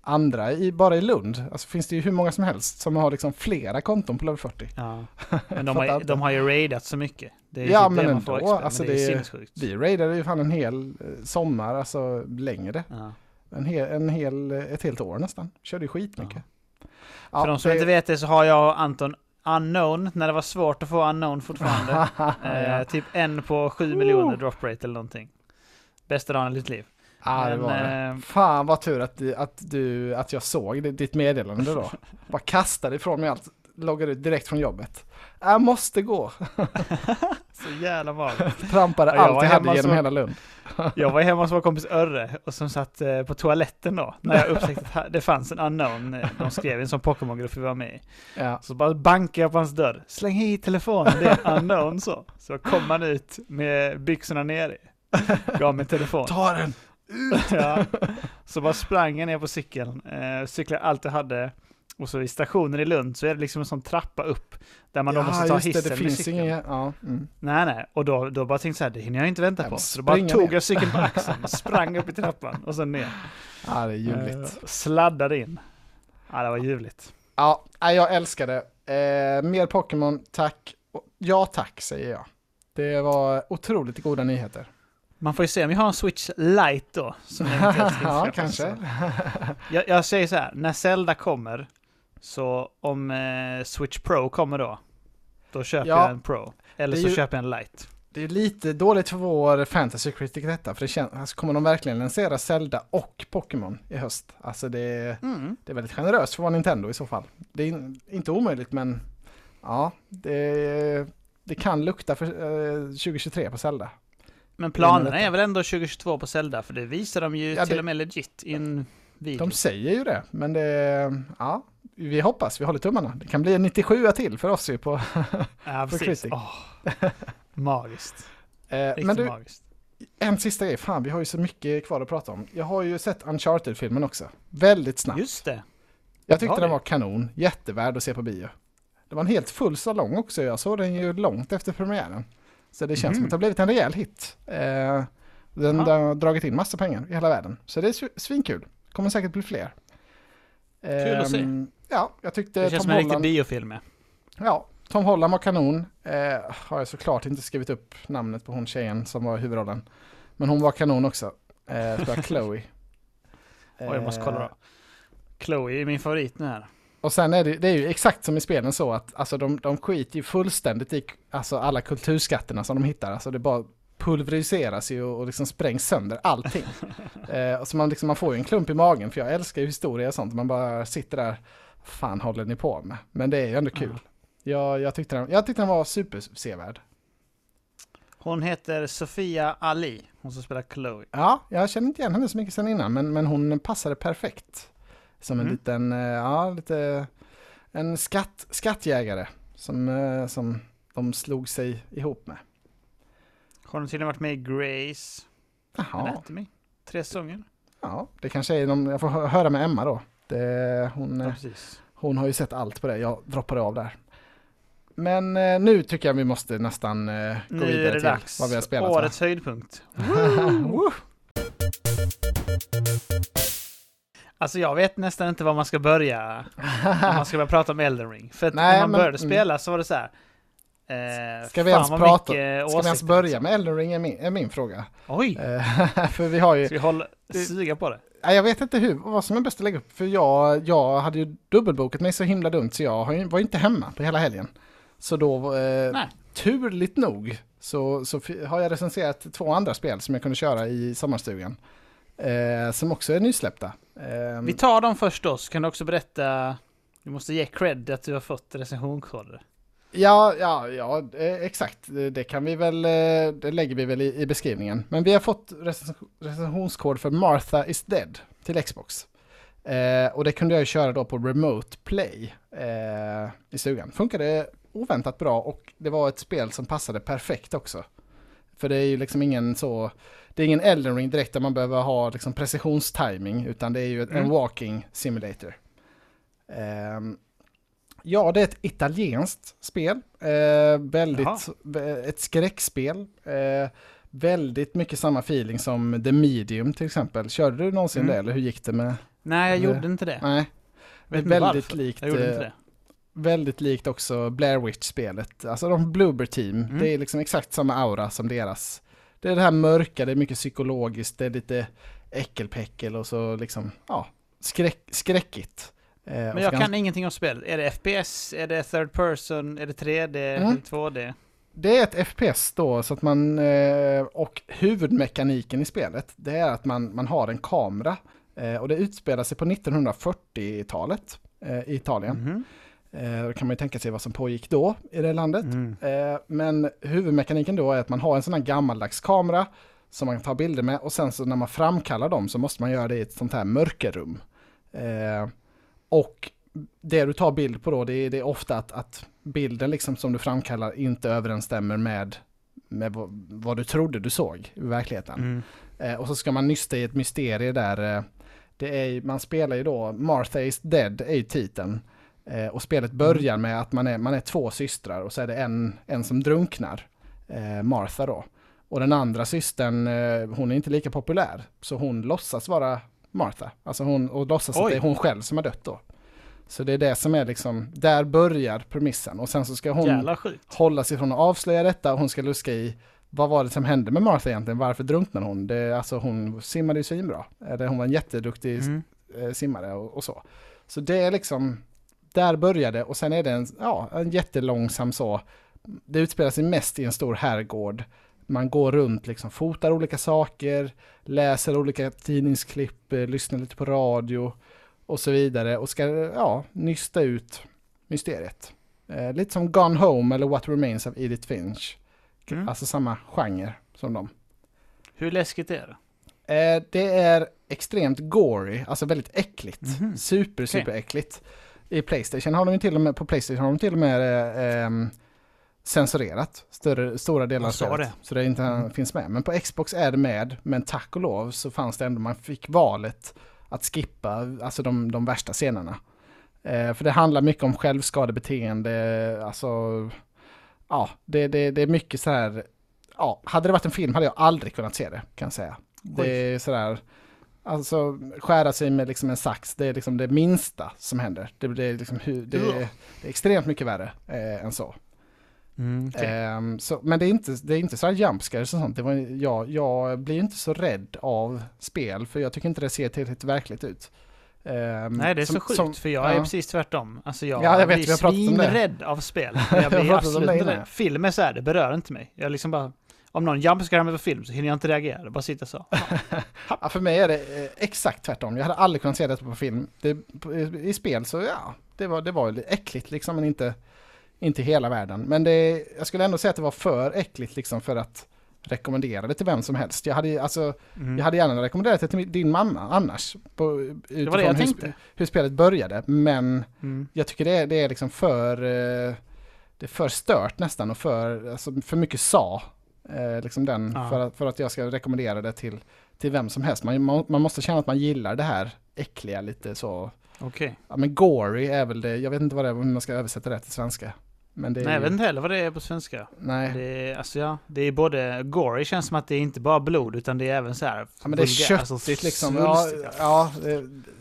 andra, i, bara i Lund, alltså finns det ju hur många som helst som har liksom flera konton på level 40. Ja. Men de har, de har ju raidat så mycket. Det är Ja, typ men det man får ändå, XP, alltså men det är sinnessjukt. Vi raidade ju fan en hel eh, sommar, alltså längre. Ja. En hel, en hel, ett helt år nästan. Körde skitmycket. Ja, För de som det- inte vet det så har jag och Anton Unknown, när det var svårt att få Unknown fortfarande. eh, typ en på sju Woo! miljoner drop rate eller någonting. Bästa dagen i ditt liv. ja, det men, var det. eh, Fan vad tur att, du, att, du, att jag såg det- ditt meddelande då. Bara kastade ifrån mig allt, loggade ut direkt från jobbet. Jag måste gå. Så jävla magiskt. Trampade Ja, jag allt var jag hemma hade genom så- hela Lund. Jag var hemma hos vår kompis Örre och som satt eh, på toaletten då. När jag upptäckte att det fanns en unknown. eh, De skrev en sån Pokémon-grupp vi var med i. Ja. Så bara bankade jag på hans dörr. Släng hit telefonen, det är unknown så. Så kom han ut med byxorna nere. Gav mig telefon. Ta den! ja. Så bara sprang jag ner på cykeln. Eh, cyklade allt jag hade. Och så i stationen i Lund så är det liksom en sån trappa upp. Där man då ja, måste ta hissen det, det med finns cykeln. inga... Ja, mm. Nej, nej. Och då, då bara tänkte jag så här, det hinner jag inte vänta Ja, på. Så då bara tog ner. jag cykeln på axeln, sprang upp i trappan och sen ner. ja, det är ljuvligt. Eh, sladdade in. Ja, det var ljuvligt. Ja, jag älskar det. Eh, mer Pokémon, tack. Ja, tack säger jag. Det var otroligt goda nyheter. Man får ju se om jag har en Switch Lite då. Som jag ja, kanske. Jag, jag säger så här, när Zelda kommer, så om eh, Switch Pro kommer då, då köper Ja, jag en Pro. Eller så ju- köper jag en Lite. Det är lite dåligt för vår fantasy critic detta, för det känns, alltså, kommer de verkligen lansera Zelda och Pokémon i höst? Alltså det, Mm. det är väldigt generöst för vara Nintendo i så fall. Det är in- inte omöjligt, men ja, det, det kan lukta för eh, 2023 på Zelda. Men planerna är väl ändå 2022 på Zelda, för det visar de ju Ja, till det- och med legit i en video. De säger ju det, men det, ja, vi hoppas, vi håller tummarna. Det kan bli en 97 till för oss ju på, ja, för precis. Åh. Magiskt. eh, Riktigt men du, magiskt. en sista grej, fan vi har ju så mycket kvar att prata om. Jag har ju sett Uncharted-filmen också, väldigt snabbt. Just det. Jag tyckte den var kanon, jättevärd att se på bio. Det var en helt full salong också, jag såg den ju långt efter premiären. Så det känns Mhm. som att det har blivit en rejäl hit. Eh, den Ja. har dragit in massa pengar i hela världen. Så det är sv- svinkul. Kommer säkert bli fler. Kul att se. Ehm, Ja, jag tyckte Det känns Tom som en riktig biofilm. ja, Tom Holland var kanon. Eh, har jag såklart inte skrivit upp namnet på hon tjejen som var huvudrollen. Men hon var kanon också. Eh, spelar Chloe. Oj, jag måste kolla då. Chloe är min favorit nu här. Och sen är det, det är ju exakt som i spelen så att alltså de, de skiter ju fullständigt i alltså alla kulturskatterna som de hittar. Alltså det bara pulveriseras ju och, liksom sprängs sönder allting. eh, så man, liksom, man får ju en klump i magen för jag älskar ju historia och sånt. Man bara sitter där, fan håller ni på med? Men det är ju ändå kul. Jag, jag, tyckte den, jag tyckte den var supersevärd. Hon heter Sofia Ali, hon som spelar Chloe. Ja, jag känner inte igen henne så mycket sen innan men, men hon passade perfekt. Som en Mm. liten, eh, ja lite, en skatt, skattjägare som, eh, som de slog sig ihop med. Har tydligen varit med i Grace Jaha, Anatomy. Tre säsonger. ja, det kanske är någon, jag får hö- höra med Emma då. Det, hon, Ja, eh, hon har ju sett allt på det, jag droppade av där. Men eh, nu tycker jag vi måste nästan eh, gå Nu vidare till dags. vad vi har spelat. Årets höjdpunkt. Woo! Alltså jag vet nästan inte var man ska börja. Om man ska börja prata om Elden Ring. För att Nej, när man men- började mm. spela så var det så här. Eh, Ska vi ens prata- Ska vi ens börja liksom. med Elden Ring är min, är min fråga. Oj! Eh, för vi har ju, Ska vi hålla, Det- suga på det? Jag vet inte hur, vad som är bäst att lägga upp. För jag, jag hade ju dubbelbokat mig så himla dumt så jag var ju inte hemma på hela helgen. Så då, eh, Nej. turligt nog, så, så har jag recenserat två andra spel som jag kunde köra i sommarstugan. Eh, som också är nysläppta. Eh, Vi tar dem först då, så kan du också berätta. Du måste ge cred att du har fått recensionskoder. Ja, ja, ja, eh, exakt. Det, kan vi väl, eh, det lägger vi väl i, i beskrivningen. Men vi har fått recens- recensionskod för Martha is dead till Xbox. Eh, och det kunde jag ju köra då på Remote Play eh, i stugan. Funkade oväntat bra och det var ett spel som passade perfekt också. För det är ju liksom ingen så, det är ingen Elden Ring direkt där man behöver ha liksom precisionstiming utan det är ju ett, en Mm. walking simulator. Ehm, ja, det är ett italienskt spel. Eh, väldigt, ett skräckspel. Eh, väldigt mycket samma feeling som The Medium till exempel. Körde du någonsin Mm. det eller hur gick det med? Nej, jag Det- gjorde inte det. Nej, Vet väldigt varför. likt. Jag gjorde inte eh, det. Väldigt likt också Blair Witch-spelet. Alltså de Bloober Team. Mm. Det är liksom exakt samma aura som deras. Det är det här mörka, det är mycket psykologiskt, det är lite äckelpäckel och så liksom, ja, skräck, skräckigt. Eh, Men jag kan ingenting om spelet. Är det FPS? Är det third person? Är det 3D? Mm. Är det 2D? Det är ett FPS då, så att man, eh, och huvudmekaniken i spelet, det är att man, man har en kamera. Eh, och det utspelar sig på 1940-talet eh, i Italien. Eh, då kan man ju tänka sig vad som pågick då i det landet. Mm. Men huvudmekaniken då är att man har en sån här gammaldags kamera som man tar bilder med och sen så när man framkallar dem så måste man göra det i ett sånt här mörkerrum. Och det du tar bild på då, det är, det är ofta att, att bilden liksom som du framkallar inte överensstämmer med, med vad, du trodde du såg i verkligheten. Mm. Eh, och så ska man nysta i ett mysterie där. Eh, Det är, man spelar ju då, Martha is dead är ju titeln. Eh, och spelet börjar med att man är, man är två systrar och så är det en, en som drunknar. Eh, Martha då. Och den andra systern, eh, hon är inte lika populär. Så hon låtsas vara Martha. Alltså hon, och låtsas Oj. att det är hon själv som har dött då. Så det är det som är liksom, där börjar premissen. Och sen så ska hon hålla sig från att avslöja detta. Hon ska luska i vad var det som hände med Martha egentligen? Varför drunknade hon? Det, alltså hon simmade ju svinbra. Hon var en jätteduktig mm. Eh, simmare och, och, så. Så det är liksom, där började och sen är det en, ja, en jättelångsam så. Det utspelar sig mest i en stor herrgård. Man går runt, liksom fotar olika saker, läser olika tidningsklipp, eh, lyssnar lite på radio och så vidare och ska ja, nysta ut mysteriet. Eh, lite som Gone Home eller What Remains of Edith Finch. Mm. Alltså samma genre som dem. Hur läskigt är det? Eh, det är extremt gory, alltså väldigt äckligt. Mm -hmm. Super, super okay. äckligt. I Playstation har de till och med, på Playstation har de till och med eh, ehm, censurerat större, stora delar av spelet. Det. Så det inte mm. finns med. Men på Xbox är det med, men tack och lov så fanns det ändå, man fick valet att skippa alltså de, de värsta scenerna. Eh, för det handlar mycket om självskadebeteende, alltså ja, det, det, det är mycket så här, ja, hade det varit en film hade jag aldrig kunnat se det kan jag säga. Det är sådär, alltså skära sig med liksom en sax, det är liksom det minsta som händer. Det, det, är, liksom, det, är, det är extremt mycket värre eh, än så. Mm, okay. eh, så. Men det är inte, det är inte så här jumpscares och sånt. Det var, jag, jag blir inte så rädd av spel, för jag tycker inte det ser tillräckligt verkligt ut. Um, Nej, det är som, så sjukt, som, för jag ja. är precis tvärtom. Alltså jag, ja, jag vet, blir svinrädd av spel. Jag blir absolut inte det. Film är så här, det berör inte mig. Jag liksom bara, om någon jumpscarar mig på film så hinner jag inte reagera, det bara sitta så. ja, för mig är det eh, exakt tvärtom. Jag hade aldrig kunnat se detta på film. Det, I spel så ja, det var, det var äckligt liksom, men inte, inte hela världen. Men det, jag skulle ändå säga att det var för äckligt liksom för att rekommendera det till vem som helst. Jag hade, alltså, mm. jag hade gärna rekommenderat det till din mamma annars. På, det var det jag hur, hur spelet började. Men mm. jag tycker det, det är liksom för, eh, det är för stört nästan och för, alltså, för mycket sa. Eh, liksom den, ja. för, att, för att jag ska rekommendera det till, till vem som helst. Man, man måste känna att man gillar det här äckliga lite så. Okej. Okay. Ja men gory är väl det, jag vet inte vad det är, hur man ska översätta det till svenska. Men det är Nej, jag vet inte heller vad det är på svenska. Nej. Det är, alltså ja, det är både gory känns som att det är inte bara blod utan det är även så här. Ja men det är köttigt alltså, liksom. Ja, ja,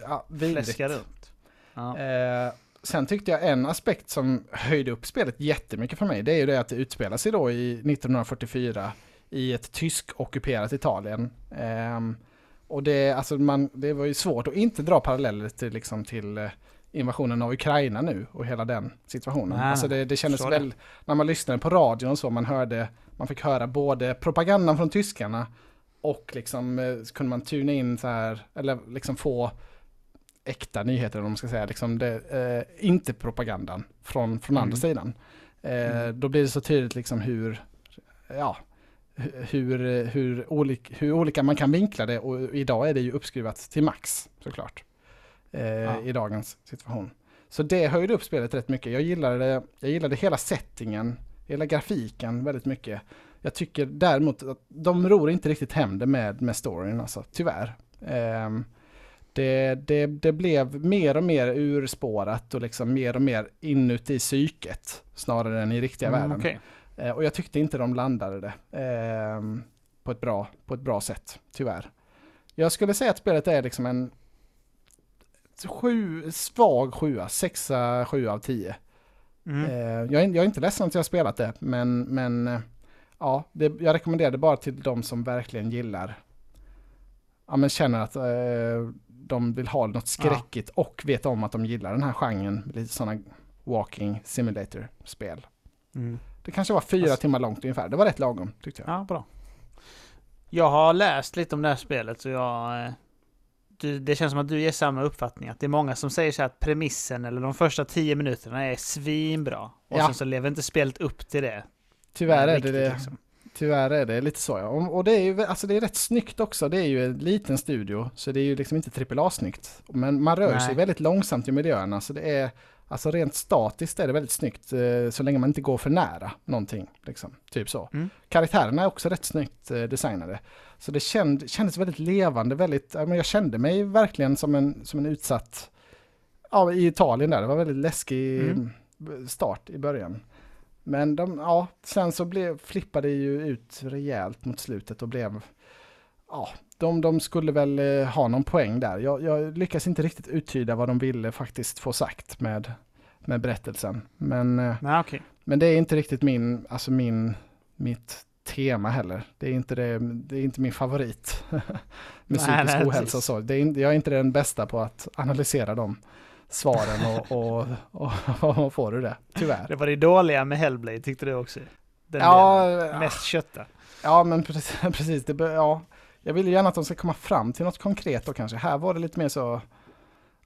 ja vidrigt. runt. Ja. Eh, sen tyckte jag en aspekt som höjde upp spelet jättemycket för mig, det är ju det att det utspelar sig då i 1944 i ett tysk-ockuperat Italien. Eh, och det, alltså man, det var ju svårt att inte dra paralleller till, liksom till eh, invasionen av Ukraina nu och hela den situationen. Nej, alltså det, det kändes väl, när man lyssnade på radion och så, man hörde, man fick höra både propagandan från tyskarna och liksom eh, kunde man tuna in så här, eller liksom få äkta nyheter om man ska säga, liksom det, eh, inte propagandan från, från mm. andra sidan. Eh, mm. Då blir det så tydligt liksom hur, ja, hur, hur, olik, hur olika man kan vinkla det och idag är det ju uppskruvat till max såklart eh, ja. i dagens situation. Så det höjde upp spelet rätt mycket. Jag gillade, jag gillade hela settingen, hela grafiken väldigt mycket. Jag tycker däremot att de ror inte riktigt hem det med, med storyn, alltså, tyvärr. Eh, det, det, det blev mer och mer urspårat och liksom mer och mer inuti psyket snarare än i riktiga mm, världen. Okay. Eh, och jag tyckte inte de landade det eh, på, ett bra, på ett bra sätt, tyvärr. Jag skulle säga att spelet är liksom en sju, svag sjua, sexa, sju av tio. Mm. Eh, jag, är, jag, är inte ledsen att jag har spelat det, men, men eh, ja, det, jag rekommenderar det bara till de som verkligen gillar, ja men känner att eh, de vill ha något skräckigt ja. och vet om att de gillar den här genren, lite sådana walking simulator-spel. Mm. Det kanske var fyra alltså, timmar långt ungefär, det var rätt lagom tyckte jag. Ja, bra. Jag har läst lite om det här spelet så jag eh, du, det känns som att du ger samma uppfattning. Att det är många som säger så att premissen eller de första tio minuterna är svinbra. Och ja. sen så lever inte spelet upp till det. Tyvärr är det det. Liksom. Tyvärr är det lite så ja. Och det är ju alltså det är rätt snyggt också. Det är ju en liten studio. Så det är ju liksom inte AAA-snyggt. Men man rör Nej. sig väldigt långsamt i miljöerna. Så det är, Alltså rent statiskt är det väldigt snyggt eh, så länge man inte går för nära någonting. Liksom. Typ så. Mm. Karaktärerna är också rätt snyggt eh, designade. Så det känd, kändes väldigt levande, väldigt, jag kände mig verkligen som en, som en utsatt, ja i Italien där, det var väldigt läskig Mm. start i början. Men de, ja, sen så blev, flippade det ju ut rejält mot slutet och blev, ja, de, de skulle väl eh, ha någon poäng där. Jag, jag lyckas inte riktigt uttyda vad de ville faktiskt få sagt med, med berättelsen. Men, eh, Nej, okej. men det är inte riktigt min, alltså min, mitt tema heller. Det är inte, det, det är inte min favorit. med psykisk nej, ohälsa och så. Det är, jag är inte den bästa på att analysera de svaren och, och, och man får ur det, tyvärr. Det var det dåliga med Hellblade tyckte du också? Den Ja, delen. Mest kötta. Ja, men precis. precis det, ja. Jag vill ju gärna att de ska komma fram till något konkret då kanske. Här var det lite mer så...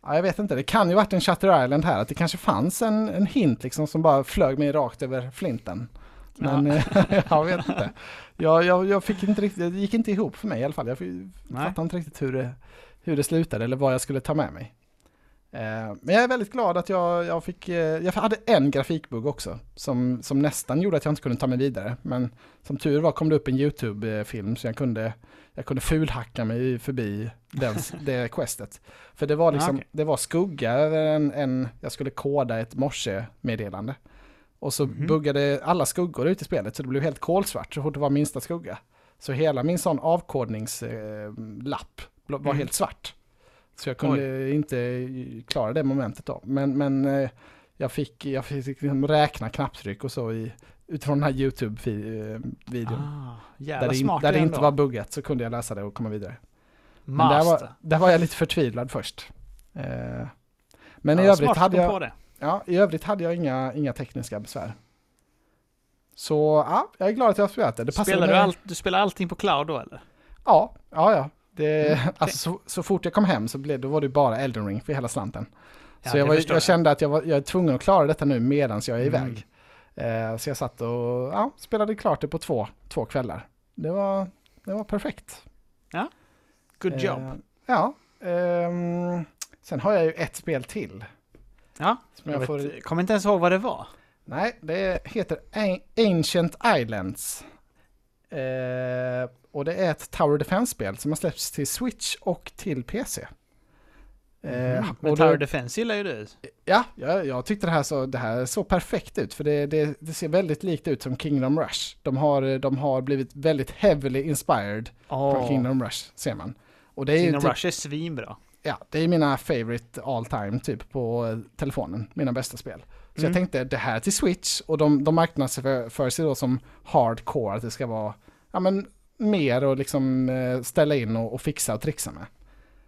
Ja, jag vet inte, det kan ju varit en Shutter Island här, att det kanske fanns en, en hint liksom som bara flög mig rakt över flinten. Men Ja. eh, jag vet inte. Jag, jag, jag fick inte riktigt, det gick inte ihop för mig i alla fall. Jag fattade inte riktigt hur det, hur det slutade eller vad jag skulle ta med mig. Eh, Men jag är väldigt glad att jag, jag fick, eh, jag hade en grafikbugg också som, som nästan gjorde att jag inte kunde ta mig vidare. Men som tur var kom det upp en YouTube-film så jag kunde, jag kunde fulhacka mig förbi den, det questet. För det var liksom, Ah, okej. det var skugga över en, en, jag skulle koda ett morse-meddelande. Och så Mhm. buggade alla skuggor ut i spelet så det blev helt kolsvart så fort det var minsta skugga. Så hela min sån avkodningslapp var Mm. helt svart. Så jag kunde inte klara det momentet då. Men, men eh, jag fick, jag fick liksom räkna knapptryck och så i, utifrån den här YouTube-videon. Ah, där det, in, där det inte var buggat så kunde jag läsa det och komma vidare. Men där var, där var jag lite förtvivlad först. Eh, men i, övrigt hade jag, ja, i övrigt hade jag inga, inga tekniska besvär. Så ja, jag är glad att jag har spelat det. det Spelar du, allt, du spelar allting på cloud då eller? Ja, ja, ja. Det, Mm, alltså, så, så fort jag kom hem så blev, då var det bara Elden Ring för hela slanten. Ja, så jag, var, förstår jag kände att jag, var, jag är tvungen att klara detta nu medan jag är Mm. iväg. Eh, så jag satt och ja, spelade klart det på två, två kvällar. Det var, det var perfekt. Good job. Eh, ja. ehm, sen har jag ju ett spel till. ja, Som jag jag får, kommer inte ens ihåg vad det var. nej, det heter Ancient Islands. Eh, och det är ett Tower Defense-spel som har släppts till Switch och till PC. Eh, Mm. och Men då- Tower Defense gillar ju du. Ja, jag, jag tyckte det här, så, det här såg perfekt ut för det, det, det ser väldigt likt ut som Kingdom Rush. De har, de har blivit väldigt heavily inspired från Oh, Kingdom Rush, ser man. Och det är Kingdom typ, Rush är svinbra. ja, det är mina favorite all time typ på eh, telefonen, mina bästa spel. Så Mm. jag tänkte det här till Switch och de, de marknadsför för sig då som hardcore, att det ska vara ja, men, mer och liksom eh, ställa in och, och fixa och trixa med.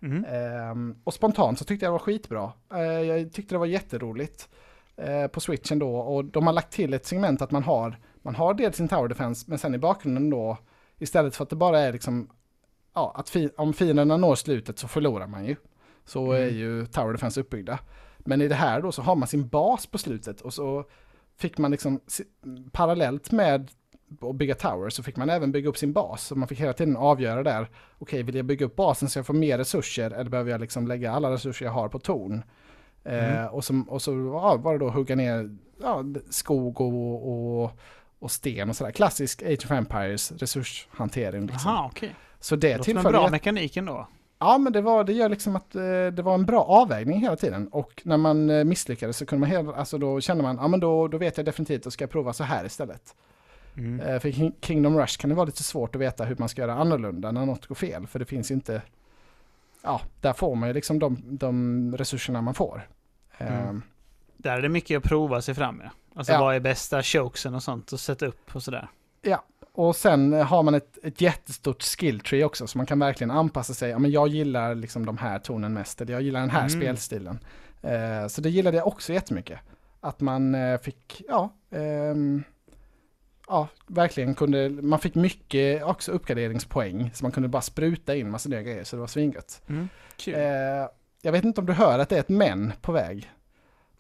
Mm. Ehm, och spontant så tyckte jag det var skitbra. Eh, jag tyckte det var jätteroligt eh, på switchen då. Och de har lagt till ett segment att man har, man har dels sin tower defense, men sen i bakgrunden då, istället för att det bara är liksom, ja, att fi- om fienderna når slutet så förlorar man ju. Så är Mm. ju tower defense uppbyggda. Men i det här då så har man sin bas på slutet och så fick man liksom parallellt med att bygga tower så fick man även bygga upp sin bas. Så man fick hela tiden avgöra där, okej vill jag bygga upp basen så jag får mer resurser eller behöver jag liksom lägga alla resurser jag har på torn? Eh, Mm. och, så, och så ja, var det då hugga ner ja, skog och, och, och sten och sådär. Klassisk Age of Empires resurshantering. Liksom. Jaha, okej. Så det Det som tillförde bra jätte- mekanik ändå. Ja, men det, var, det gör liksom att eh, det var en bra avvägning hela tiden. Och när man eh, misslyckades så kunde man hela, alltså då kände man, ja men då, då vet jag definitivt, då ska jag prova så här istället. Mm. Eh, för King- Kingdom Rush kan det vara lite svårt att veta hur man ska göra annorlunda när något går fel. För det finns inte, ja, där får man ju liksom de, de resurserna man får. Mm. Där är det mycket att prova sig fram med. Alltså Ja. vad är bästa chokesen och sånt och sätta upp och sådär. Och sen har man ett, ett jättestort skill tree också, så man kan verkligen anpassa sig. Ja, men jag gillar liksom de här tonen mest, eller jag gillar den här Mm. spelstilen. Eh, så det gillade jag också jättemycket. Att man eh, fick, ja, ehm, ja, verkligen kunde, man fick mycket också uppgraderingspoäng, så man kunde bara spruta in massa nya grejer, så det var svingött. Kul. Eh, jag vet inte om du hör att det är ett men på väg.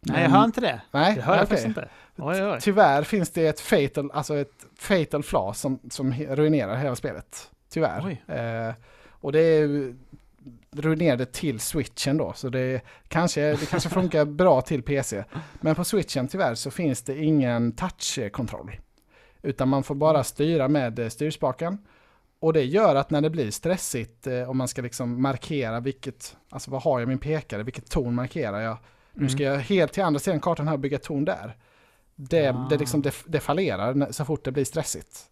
Nej, jag hör inte det. Nej, Det hör jag faktiskt inte. Oj, oj. Tyvärr finns det ett fatal, alltså ett fatal flaw som, som ruinerar hela spelet. Tyvärr. Eh, och det är det till switchen då. Så det kanske, det kanske funkar bra till PC. Men på switchen tyvärr så finns det ingen touchkontroll. Utan man får bara styra med eh, styrspaken. Och det gör att när det blir stressigt, eh, om man ska liksom markera vilket, alltså vad har jag min pekare, vilket ton markerar jag? Nu ska Mm. jag helt till andra sidan kartan här och bygga torn där. Det, Ah. det, liksom, det, det fallerar så fort det blir stressigt.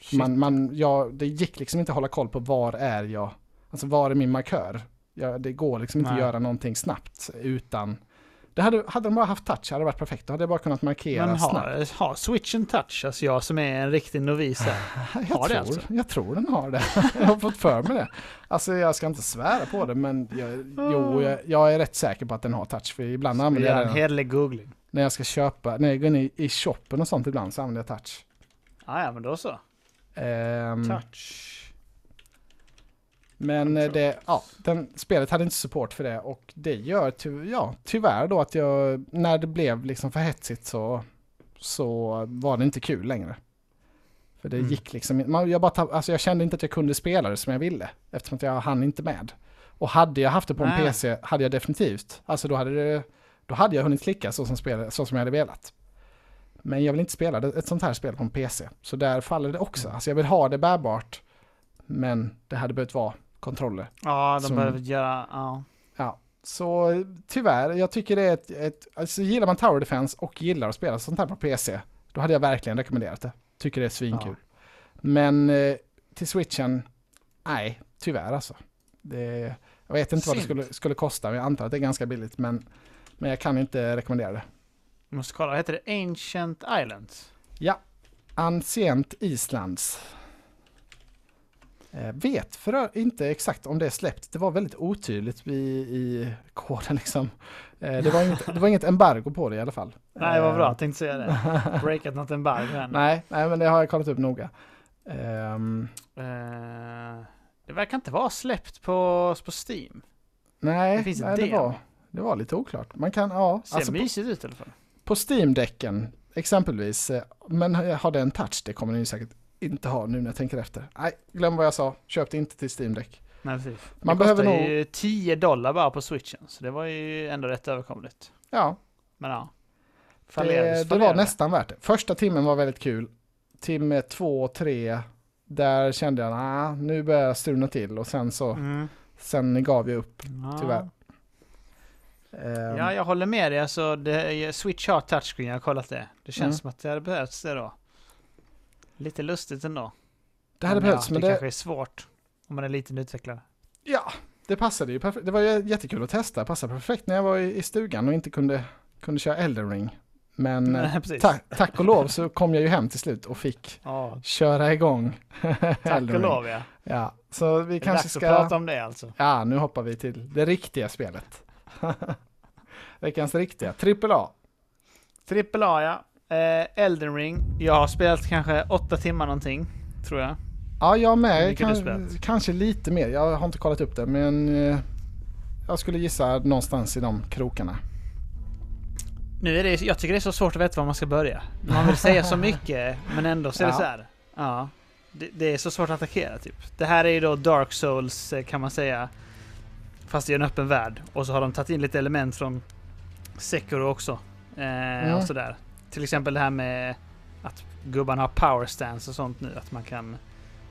Shit. man, man, ja, det gick liksom inte att hålla koll på var är jag, alltså var är min markör? Ja, det går liksom inte att Nej. göra någonting snabbt utan, det hade, hade de bara haft touch hade det varit perfekt. Då hade jag bara kunnat markera Men snabbt. har, har switchen touch? Alltså jag som är en riktig novis här. Jag, har det tror, alltså? jag tror den har det. jag har fått för mig det. Alltså jag ska inte svära på det men jag, jo, jag, jag är rätt säker på att den har touch. För ibland använder jag en den hederlig googling. när jag ska köpa, när jag går in i, i shoppen och sånt ibland så använder jag touch. Ah, ja, men då så. Ehm, Touch. Men eh, det, ja, den, spelet hade inte support för det och det gör ty, ja, tyvärr då att jag, när det blev liksom för hetsigt så, så var det inte kul längre. För det Mm. gick liksom, man, jag, bara tapp, alltså jag kände inte att jag kunde spela det som jag ville eftersom att jag hann inte med. Och hade jag haft det på en Nej. PC hade jag definitivt, alltså då hade, det, då hade jag hunnit klicka så som, spel, så som jag hade velat. Men jag vill inte spela ett sånt här spel på en PC. Så där faller det också. Mm. Alltså jag vill ha det bärbart. Men det hade behövt vara kontroller. Ja, de Som- behöver göra... Ja. Ja, så tyvärr, jag tycker det är ett, ett alltså gillar man Tower Defense och gillar att spela sånt här på PC, då hade jag verkligen rekommenderat det. Tycker det är svinkul. Men eh, till switchen, nej, tyvärr alltså. Det, jag vet inte vad det Synd. skulle, skulle kosta, men jag antar att det är ganska billigt, men, men jag kan inte rekommendera det. Vi måste kolla, heter det Ancient Islands? Ja, Ancient Islands. Eh, vet för inte exakt om det är släppt. Det var väldigt otydligt i, i koden liksom. Eh, det, var inget, det var inget embargo på det i alla fall. Nej, vad bra. Eh, Jag tänkte säga det. Breakat något embargo än. nej, nej, men det har jag kollat upp noga. Eh, det verkar inte vara släppt på, på Steam. nej, Det finns nej det, var, det var lite oklart. Man kan, ja, Ser alltså på, mysigt ut i alla fall. på Steam-däcken exempelvis. Men har det en touch? Det kommer ju säkert inte ha nu när jag tänker efter. Nej, glöm vad jag sa. Köp det inte till Steam-däck. Nej, precis. Man det behöver nog- ju 10 dollar bara på switchen, så det var ju ändå rätt överkomligt. Ja, Men ja. det, Fallerades, det var fallerade. nästan värt det. Första timmen var väldigt kul. Timme två tre, där kände jag nah, nu börjar jag struna till och sen så, Mm. sen gav jag upp. Ja. Tyvärr. Ehm, Ja, jag håller med dig. Alltså, det, Switch har touchscreen, jag har kollat det. Det känns Mm. som att det hade behövts det då. Lite lustigt ändå. det hade Men behövts, ja, men det, det, kanske är svårt. Om man är liten utvecklare. ja, det passade ju perfekt. Det var jättekul att testa, passade perfekt när jag var i, stugan och inte kunde, kunde köra Elden ring. Men eh, Nej, precis. tack, tack och lov så kom jag ju hem till slut och fick Ja, köra igång tack och lov ja. Ja, så vi Det är kanske ska... prata om det alltså. Ja, nu hoppar vi till det riktiga spelet. Veckans riktiga, trippel A. Trippel A ja. Eh, Elden Ring. Jag har spelat kanske åtta timmar någonting, tror jag. Ja, jag med. Kan, kanske lite mer. Jag har inte kollat upp det, men eh, jag skulle gissa någonstans i de krokarna. Nu är det, jag tycker det är så svårt att veta var man ska börja. Man vill säga så mycket, men ändå så är det Ja. så här. Ja. Det, det är så svårt att attackera typ. Det här är ju då Dark Souls eh, kan man säga. Fast det är en öppen värld. Och så har de tagit in lite element från Sekiro också. Eh, Mm. Och sådär. Till exempel det här med att gubbarna har power stance och sånt nu. Att man kan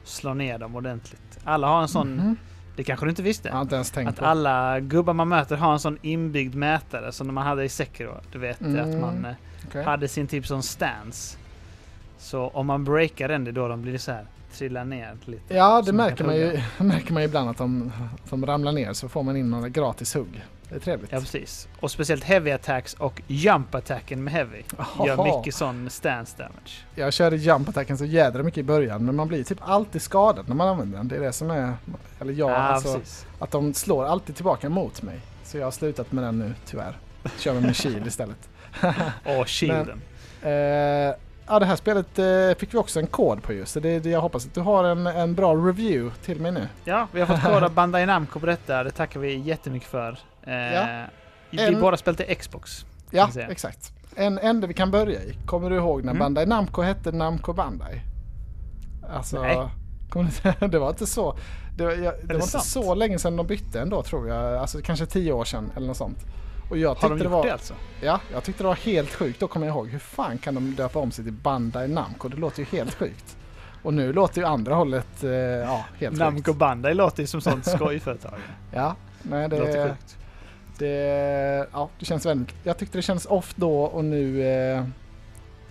slå ner dem ordentligt. Alla har en sån, Mhm. det kanske du inte visste? Jag inte ens tänkt Att på. alla gubbar man möter har en sån inbyggd mätare som man hade i Sekiro. Du vet Mm. att man eh, Okej. hade sin typ sån stance. Så om man breakar den, det är då de blir så här trillar ner lite. Ja, det som man märker man, ju, märker man ju ibland att de, att de ramlar ner så får man in några gratis hugg. Det är trevligt. Ja, precis. Och speciellt heavy attacks och jump attacken med heavy gör Jaha. mycket sån stance damage. Jag körde jump attacken så jädra mycket i början men man blir typ alltid skadad när man använder den. Det är det som är... Eller jag, Ja, alltså, precis. att de slår alltid tillbaka mot mig. Så jag har slutat med den nu tyvärr. Kör med min shield istället. Och shielden. Eh, ja, det här spelet eh, fick vi också en kod på just. Så det, det, jag hoppas att du har en, en bra review till mig nu. Ja, vi har fått kod av Bandai Namco på detta. Det tackar vi jättemycket för. Eh, Ja. Vi En- båda spelat till Xbox. Ja, exakt. En ände vi kan börja i. Kommer du ihåg när Mm. Bandai Namco hette Namco Bandai? Alltså, Nej. Det var inte så. Det, var, jag, det det var inte sant? så länge sedan de bytte ändå tror jag. Alltså kanske tio år sedan eller något sånt. Och jag Har de det var, det alltså? ja, jag tyckte det var helt sjukt. Då kommer jag ihåg, hur fan kan de döpa om sig till Bandai Namco? Det låter ju helt sjukt. Och nu låter ju andra hållet, eh, ja, helt Namco sjukt. Bandai låter ju som sånt skojföretag. Ja, nej Det låter det, sjukt. Det, ja, det känns väldigt, jag tyckte det kändes off då och nu, eh,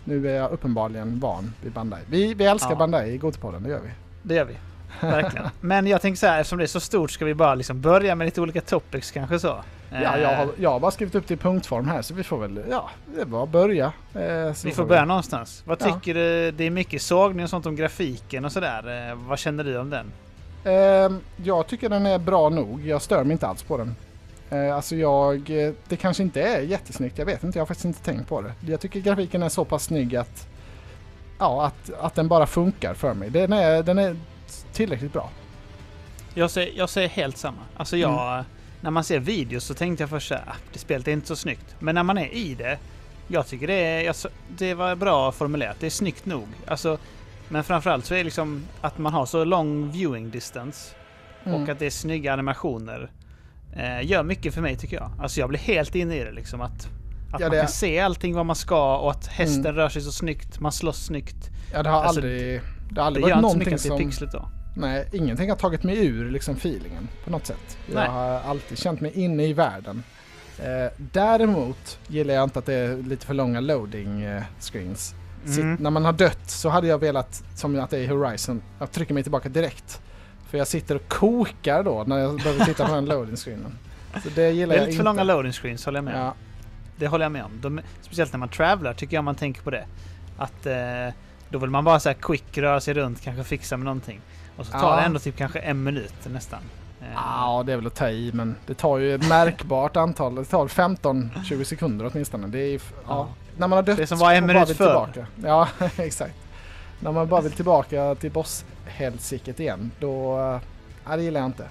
nu är jag uppenbarligen van vid Bandai. Vi, vi älskar Ja. Bandai i Gotipodden, det gör vi. Det gör vi. Verkligen. Men jag tänker så här, eftersom det är så stort ska vi bara liksom börja med lite olika topics kanske så. Ja, jag Eh, har, jag har bara skrivit upp det i punktform här så vi får väl, ja, det är bara att börja. Eh, Vi får vi- börja någonstans. Vad Ja. tycker du? Det är mycket sågning och sånt om grafiken och sådär. Eh, Vad känner du om den? Ehm, jag tycker den är bra nog. Jag stör mig inte alls på den. Eh, alltså jag, eh, det kanske inte är jättesnyggt. Jag vet inte, jag har faktiskt inte tänkt på det. Jag tycker grafiken är så pass snygg att, ja, att, att den bara funkar för mig. Den är, den är tillräckligt bra. Jag säger, jag säger helt samma. Alltså jag... När man ser videos så tänkte jag först såhär, ah, det spelet är inte så snyggt. Men när man är i det, jag tycker det är... Det var bra formulerat. Det är snyggt nog. Alltså, men framförallt så är det liksom att man har så lång viewing distance Mm. och att det är snygga animationer. Eh, gör mycket för mig tycker jag. Alltså jag blir helt inne i det liksom. Att, att Ja, man det- kan se allting vad man ska och att hästen Mm. rör sig så snyggt. Man slåss snyggt. Ja, det har alltså, aldrig, det har Det aldrig gör varit inte så någonting mycket att det är som... pixligt då. Nej, ingenting har tagit mig ur liksom feelingen på något sätt. Jag Nej. har alltid känt mig inne i världen. Eh, däremot gillar jag inte att det är lite för långa loading eh, screens. Mm. när man har dött så hade jag velat, som att det är i Horizon, att trycka mig tillbaka direkt. För jag sitter och kokar då när jag behöver titta på den loading screenen. Så det gillar Det är jag lite för inte. långa loading screens håller jag med om. Ja, Det håller jag med om. De, speciellt när man travlar tycker jag man tänker på det. Att eh, då vill man bara så här quick röra sig runt, kanske fixa med någonting. Och så tar Ja. det ändå typ kanske en minut nästan. Eh, ja, det är väl att ta i men det tar ju ett märkbart antal, det tar 15-20 sekunder åtminstone. Det är ju, ja. Ja. När man har dött Det som var en minut förr. tillbaka. Ja, exakt. När man bara vill tillbaka till boss-helsiket igen, då... eh, Ja, det gillar jag inte.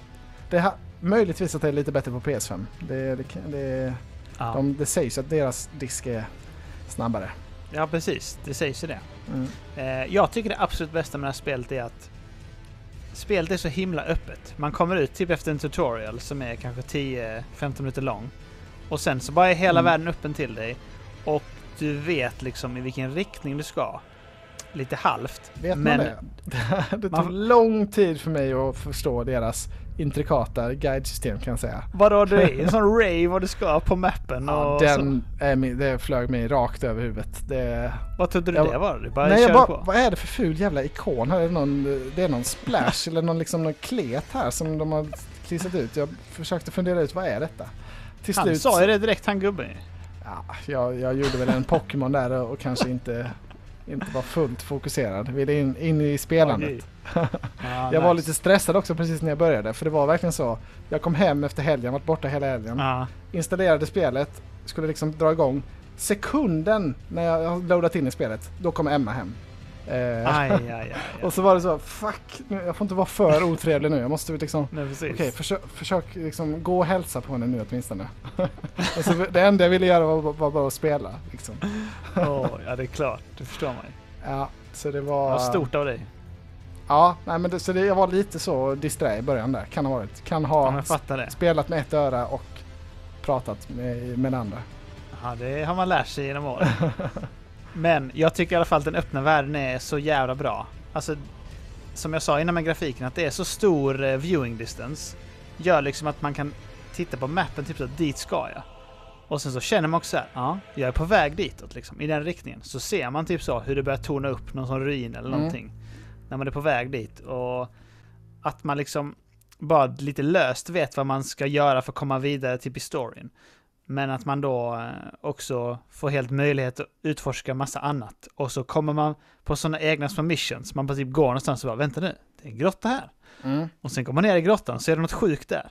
Det har, möjligtvis att det är lite bättre på PS5. Det, det, det, ja. de, det sägs att deras disk är snabbare. ja, precis. Det sägs ju det. Mm. Eh, jag tycker det absolut bästa med det här spelet är att spelet är så himla öppet. Man kommer ut typ efter en tutorial som är kanske 10-15 minuter lång. Och sen så bara är hela Mm. världen öppen till dig. Och du vet liksom i vilken riktning du ska. Lite halvt. Vet Men- man det? det Man- tog lång tid för mig att förstå deras intrikata guidesystem kan jag säga. Vadå, du är en sån rave vad du ska på mappen Ja, och den är, min- det flög mig rakt över huvudet. Det. Vad trodde du Jag- det var? Du bara Nej, jag bara, på? vad är det för ful jävla ikon här? Är det, någon, det är någon splash eller någon, liksom, någon klet här som de har klistrat ut. Jag försökte fundera ut, vad är detta? Till Han slut, sa ju det direkt, han gubben ja, jag, jag gjorde väl en Pokémon där och, och kanske inte, inte var fullt fokuserad. Ville in, in i spelandet. Ja, Jag var nice. lite stressad också precis när jag började, för det var verkligen så. Jag kom hem efter helgen, varit borta hela helgen, Ja, installerade spelet, skulle liksom dra igång. Sekunden när jag har loadat in i spelet, då kom Emma hem. Eh, aj, aj, aj. och så var det så, fuck, jag får inte vara för otrevlig nu. Jag måste liksom, okej, försök, försök liksom gå och hälsa på henne nu åtminstone. och så, det enda jag ville göra var, var bara att spela. Liksom. Åh, ja, det är klart. Du förstår mig. Ja, så det var... Vad stort av dig. Ja, nej, men det, så det, jag var lite så disträ i början där. Kan ha varit. Kan Ja, ha det. spelat med ett öra och pratat med, med det andra. Ja, det har man lärt sig genom åren. Men jag tycker i alla fall att den öppna världen är så jävla bra. Alltså, som jag sa innan med grafiken, att det är så stor eh, viewing distance. Gör liksom att man kan titta på mappen, typ så dit ska jag. Och sen så känner man också så här, ja, jag är på väg ditåt liksom, i den riktningen. Så ser man typ så hur det börjar torna upp någon sån ruin eller Mm. någonting. När man är på väg dit. Och att man liksom bara lite löst vet vad man ska göra för att komma vidare typ i storyn. Men att man då eh, också får helt möjlighet att utforska massa annat. Och så kommer man på sådana egna små missions. Man bara typ går någonstans och bara vänta nu, det är en grotta här. Mm. Och sen går man ner i grottan så är det något sjukt där.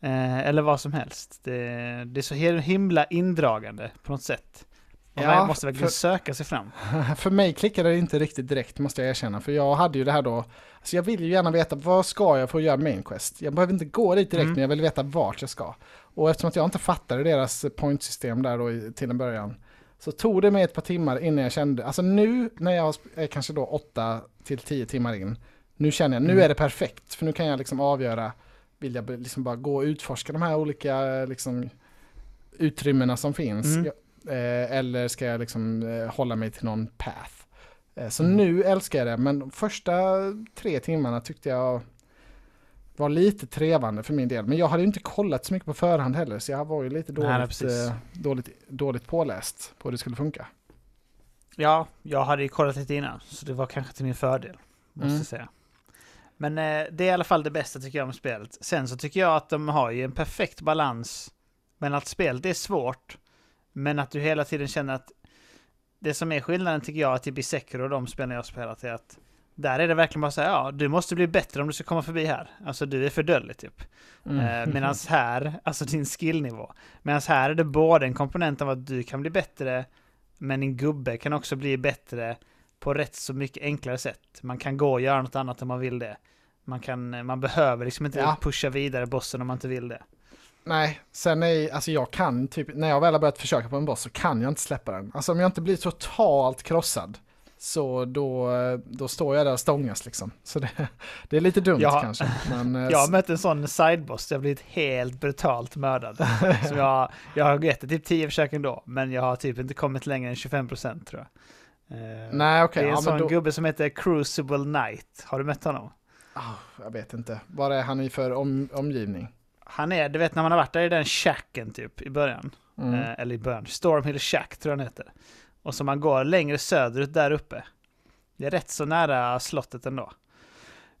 Eh, eller vad som helst. Det, det är så himla indragande på något sätt. Och Ja, man måste verkligen för- söka sig fram. För mig klickade det inte riktigt direkt måste jag erkänna. För jag hade ju det här då. Alltså jag vill ju gärna veta vad ska jag för att göra main quest. Jag behöver inte gå dit direkt Mm. men jag vill veta vart jag ska. Och eftersom att jag inte fattade deras pointsystem där då till en början. Så tog det mig ett par timmar innan jag kände, alltså nu när jag är kanske då 8 till 10 timmar in. Nu känner jag, nu Mm. är det perfekt. För nu kan jag liksom avgöra, vill jag liksom bara gå och utforska de här olika liksom, utrymmena som finns? Mm. Jag- Eh, eller ska jag liksom eh, hålla mig till någon path? Eh, så Mm. nu älskar jag det, men de första tre timmarna tyckte jag var lite trevande för min del. Men jag hade ju inte kollat så mycket på förhand heller, så jag var ju lite Nej, nej, dåligt, precis. eh, dåligt, dåligt påläst på hur det skulle funka. Ja, jag hade ju kollat lite innan, så det var kanske till min fördel. Måste Mm. säga. Men eh, det är i alla fall det bästa tycker jag om spelet. Sen så tycker jag att de har ju en perfekt balans. Men att spelet är svårt. Men att du hela tiden känner att det som är skillnaden tycker jag till Bisekro och de spelen jag har spelat är att där är det verkligen bara så här, ja, du måste bli bättre om du ska komma förbi här. Alltså du är för dålig typ. Mm. Eh, Medan här, alltså din skillnivå. Medan här är det både en komponent av att du kan bli bättre, men din gubbe kan också bli bättre på rätt så mycket enklare sätt. Man kan gå och göra något annat om man vill det. Man, kan, man behöver liksom inte Ja. pusha vidare bossen om man inte vill det. Nej, sen är alltså jag kan typ, när jag väl har börjat försöka på en boss så kan jag inte släppa den. Alltså om jag inte blir totalt krossad, så då, då står jag där och stångas liksom. Så det, det är lite dumt Jag- kanske. Men, eh, Jag har mött en sån sideboss, jag har blivit helt brutalt mördad. Som jag, jag har gett det typ 10 försök ändå, men jag har typ inte kommit längre än 25% tror jag. Eh, nej okej, det är en ja, sån då, gubbe som heter Crucible Knight. Har du mött honom? Ah, jag vet inte. Vad är han i för om, omgivning? Han är, du vet när man har varit där i den shacken typ i början. Mm. Eh, eller i början. Stormhill Shack tror jag den heter. Och så man går längre söderut där uppe. Det är rätt så nära slottet ändå.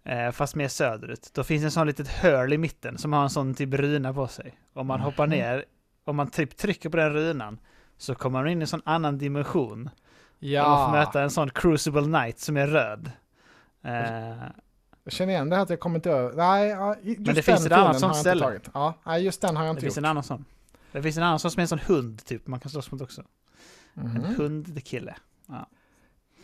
Eh, fast mer söderut. Då finns en sån litet hål i mitten som har en sån typ runa på sig. Om man hoppar ner, om man typ trycker på den runan så kommer man in i en sån annan dimension. Ja. Man får möta en sån Crucible Knight som är röd. Eh, Jag känner igen det här att jag kommer inte över. Nej, ja, just det den finns sånt har jag ställe. Ja, nej, just den har jag det inte finns gjort. en annan sån. Det finns en annan sån som är en sån hund typ, man kan slåss mot också. En Mhm. hundkille.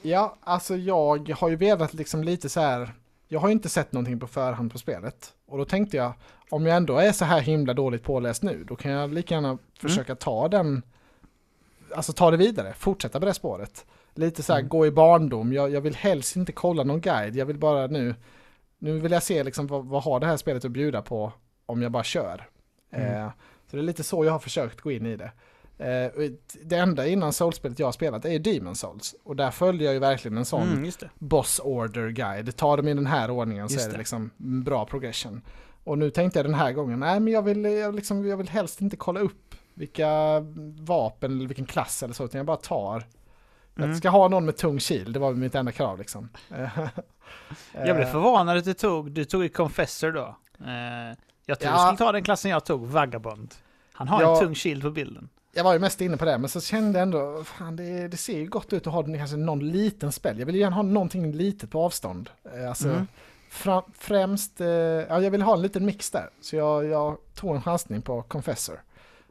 Ja, alltså jag har ju velat liksom lite så här. Jag har ju inte sett någonting på förhand på spelet. Och då tänkte jag, om jag ändå är så här himla dåligt påläst nu, då kan jag lika gärna försöka ta den, alltså ta det vidare, fortsätta på det spåret. Lite så här, Mm. gå i barndom, jag, jag vill helst inte kolla någon guide, jag vill bara nu, nu vill jag se liksom vad, vad har det här spelet att bjuda på om jag bara kör. Mm. Eh, så det är lite så jag har försökt gå in i det. Eh, det enda innan Souls-spelet jag har spelat är Demon Souls. Och där följer jag ju verkligen en sån Mm, boss order guide. Tar dem i den här ordningen så Just är det, det. liksom bra progression. Och nu tänkte jag den här gången, nej men jag vill, jag, liksom, jag vill helst inte kolla upp vilka vapen eller vilken klass eller så, utan jag bara tar. Mm. Jag ska ha någon med tung kil, det var mitt enda krav liksom. Jag blev Eh, förvånad att du tog, du tog i Confessor då. Eh, jag tror Ja. skulle ta den klassen jag tog, Vagabond. Han har Ja. en tung shield på bilden. Jag var ju mest inne på det, men så kände jag ändå, fan det, det ser ju gott ut att ha den- kanske någon liten spel. Jag vill gärna ha någonting litet på avstånd. Eh, Alltså, Mm. fra, främst, ja jag vill ha en liten mix där. Så jag, jag tog en chansning på Confessor.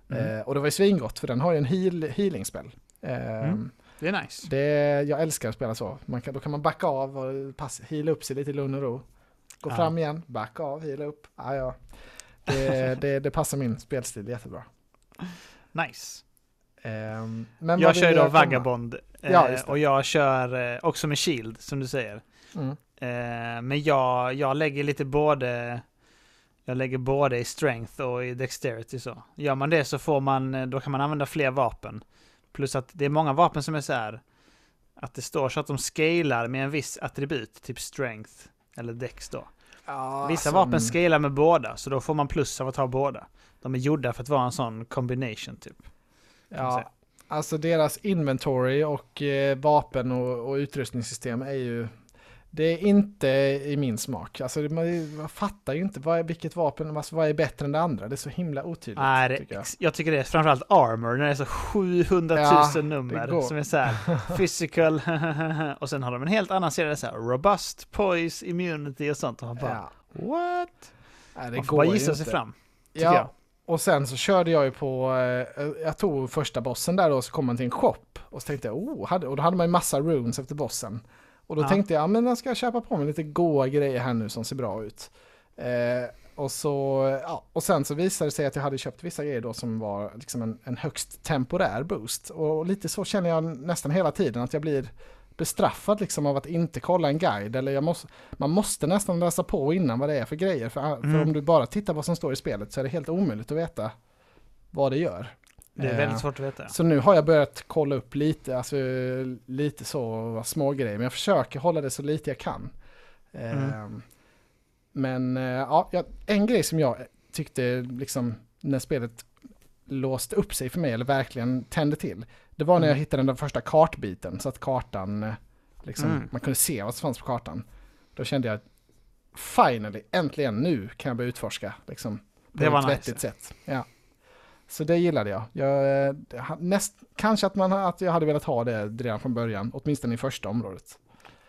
Mm. Eh, och det var ju svingott, för den har ju en heal, healing-spel. Eh, Mm. Det är nice. det, jag älskar att spela så. Man kan, då kan man backa av och pass, heala upp sig lite i lugn och ro. Gå Ja. fram igen, backa av, heala upp. Ja, ja. Det, det, det passar min spelstil jättebra. Nice. Men jag kör då? Vagabond. eh, Ja, det. och jag kör eh, också med shield, som du säger. Mm. Eh, men jag, jag lägger lite både... Jag lägger både i strength och i dexterity så. Gör man det så får man, eh, då kan man använda fler vapen. Plus att det är många vapen som är så här att det står så att de scalar med en viss attribut, typ strength eller dex då. Ja, Vissa alltså, vapen mm. scalar med båda, så då får man plus av att ha båda. De är gjorda för att vara en sån combination typ. Ja, alltså deras inventory och eh, vapen och, och utrustningssystem är ju det är inte i min smak. Alltså man, fattar ju inte vad är, vilket vapen, alltså, vad är bättre än det andra. Det är så himla otydligt. Nej, tycker jag. jag. tycker det är framförallt armor, när det är så 700 000 Ja, nummer som är så här physical och sen har de en helt annan serie så här robust, poise, immunity och sånt och man bara Ja. what? Nej, det Man får går bara gissa sig inte. fram, tycker Ja, jag. och sen så körde jag ju på, eh, jag tog första bossen där då, så kom man till en shop. Och så tänkte jag, oh, hade, och då hade man ju massa runes efter bossen. Och då Ja. tänkte jag, ja, men jag ska köpa på mig lite goa grejer här nu som ser bra ut. Eh, och, så, ja, och sen så visade det sig att jag hade köpt vissa grejer då som var liksom en, en högst temporär boost. Och lite så känner jag nästan hela tiden, att jag blir bestraffad liksom av att inte kolla en guide. Eller måste, man måste nästan läsa på innan vad det är för grejer. För, för Mm. om du bara tittar vad som står i spelet så är det helt omöjligt att veta vad det gör. Det är Eh, väldigt svårt att veta. Så nu har jag börjat kolla upp lite, alltså lite så små grejer. Men jag försöker hålla det så lite jag kan. Mm. Eh, Men eh, ja, en grej som jag tyckte liksom när spelet låste upp sig för mig, eller verkligen tände till. Det var när jag Mm. hittade den där första kartbiten, så att kartan, eh, liksom, Mm. man kunde se vad som fanns på kartan. Då kände jag, finally, äntligen, nu kan jag börja utforska. Liksom, på Det ett nice. vettigt sätt. Ja. Så det gillade jag. jag eh, näst, kanske att, man, att jag hade velat ha det redan från början, åtminstone i första området.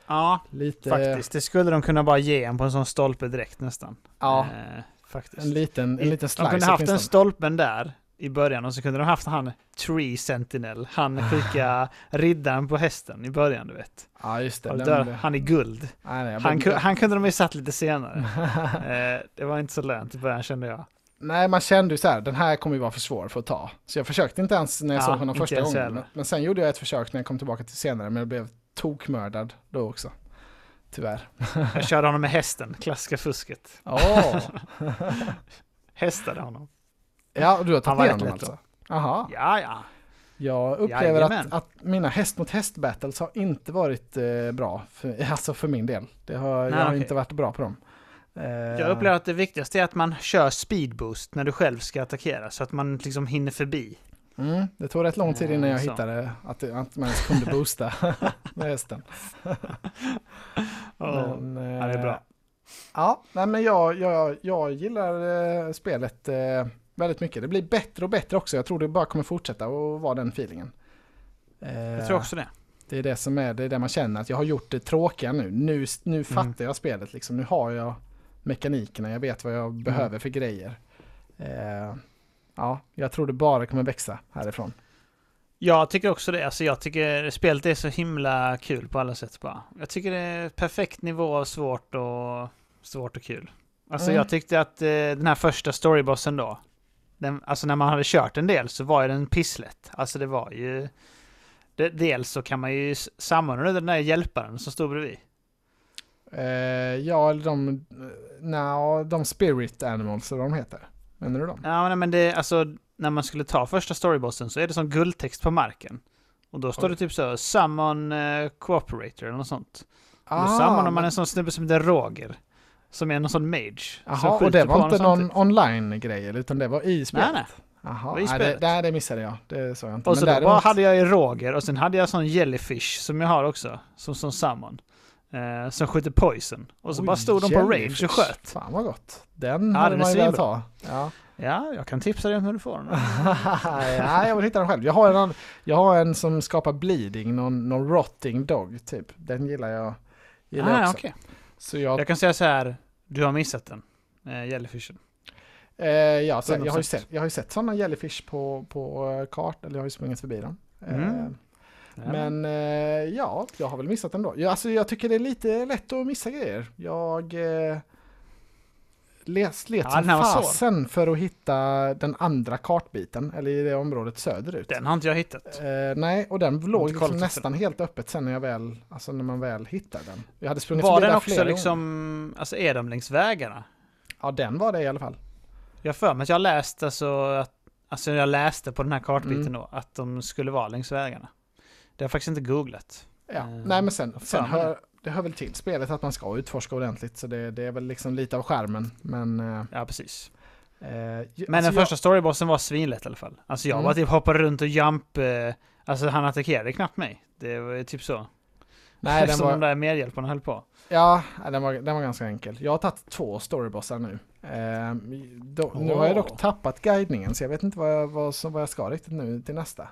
Ja, Lite, faktiskt. Det skulle de kunna bara ge en på en sån stolpe direkt nästan. Ja, Eh, faktiskt. en liten, en liten de slice kunde haft åtminstone. stolpen där i början och så kunde de haft han Tree Sentinel, han skicka riddaren på hästen i början du vet. Ja, just det. Blev- han är guld. nej, nej, Han, han kunde de ju satt lite senare. Eh, det var inte så lönt i början kände jag. Nej, man kände ju så här, den här kommer ju vara för svår för att ta. Så jag försökte inte ens när jag Ja, såg honom första gången. heller. Men, sen gjorde jag ett försök när jag kom tillbaka till senare, men jag blev tokmördad då också. Tyvärr. Jag körde honom med hästen, klassiska fusket. Åh! Hästade honom. ja, du har tagit ner honom alltså? Jaha. Ja, ja. Jag upplever att, att mina häst mot häst battles har inte varit eh, bra, för, alltså för min del. Det har, Nej, jag har okej. inte varit bra på dem. Eh, Jag upplever att det viktigaste är att man kör speedboost när du själv ska attackera så att man liksom hinner förbi. Mm, det tog rätt lång tid innan jag Eh, så. hittade att, att man ens kunde boosta med hästen. Men, eh, Ja, det är bra. Ja, nej, men jag, jag, jag gillar eh, spelet eh, väldigt mycket. Det blir bättre och bättre också. Jag tror det bara kommer fortsätta och vara den feelingen. Eh, Jag tror också det. Det är det som är det, är det man känner att jag har gjort det tråkiga nu. Nu, nu Mm. fattar jag spelet liksom. Nu har jag mekanikerna, jag vet vad jag Mm. behöver för grejer. Eh, ja, jag tror det bara kommer växa härifrån. Jag tycker också det. Alltså jag tycker spelet är så himla kul på alla sätt bara. Jag tycker det är perfekt nivå av svårt och svårt och kul. Alltså Mm. jag tyckte att eh, den här första storybossen då, den, alltså när man hade kört en del så var ju den pisslätt. Alltså det var ju... Det, dels så kan man ju samordna den där hjälparen som stod bredvid. Eh, ja, eller de, nja, de spirit animals, eller vad de heter. Menar du dem? Ja men, det, alltså när man skulle ta första storybossen så är det som guldtext på marken. Och då står Oj. det typ så, summon uh, cooperator eller något sånt. Och då Ah, sammanar man men- en sån snubbe som heter Roger. Som är någon sån mage. Jaha, och det var inte någon online-grej, utan det var i spelet? Nej, nej. Jaha, nej, det, nej, det missade jag. Det såg jag inte. Och så Men då bara däremot- hade jag ju Roger och sen hade jag sån jellyfish som jag har också. Som, som summon. Eh, som skjuter poison. Och så Oj, bara stod de på range och sköt. Fan vad gott. Den Ja, hade man ju velat ha. Ja. Ja, jag kan tipsa dig om hur du får den. Nej, jag vill hitta den själv. Jag har en, jag har en som skapar bleeding, någon, någon rotting dog typ. Den gillar jag, gillar jag ah, också. okej. Så jag, Jag kan säga så här, du har missat den. Eh, jellyfishen. eh, ja, så, jag, har ju 100%. sett, jag har ju sett sådana jellyfish på, på eh, kart, eller jag har ju sprungit förbi dem. Eh, Mm. Men eh, ja, jag har väl missat den då. Ja, alltså, jag tycker det är lite lätt att missa grejer. Jag eh, let Ja, som den fasen för att hitta den andra kartbiten, eller i det området söderut. Den har inte jag hittat. Eh, nej, och den låg liksom nästan helt öppet sen när jag väl, alltså när man väl hittade den. Jag hade sprungit Var den där också flera gånger. liksom, alltså är de längs vägarna? Ja, den var det i alla fall. Jag för mig att jag läst alltså att, alltså jag läste på den här kartbiten Mm. då, att de skulle vara längs vägarna. Det har jag faktiskt inte googlat. Ja, Eh, nej men sen, sen hör, det hör väl till spelet att man ska utforska ordentligt, så det, det är väl liksom lite av skärmen. Men, eh, Ja, precis. eh, Men alltså den jag- första storybossen var svinlätt i alla fall. Alltså jag Mm. bara typ hoppade runt och jump, alltså han attackerade knappt mig. Det var typ så. Nej, den var, de där medhjälparna höll på. Ja, den var, den var ganska enkel. Jag har tagit två storybossar nu. Eh, då, Nu har jag dock tappat guidningen så jag vet inte vad jag, vad, som, vad jag ska riktigt nu till nästa.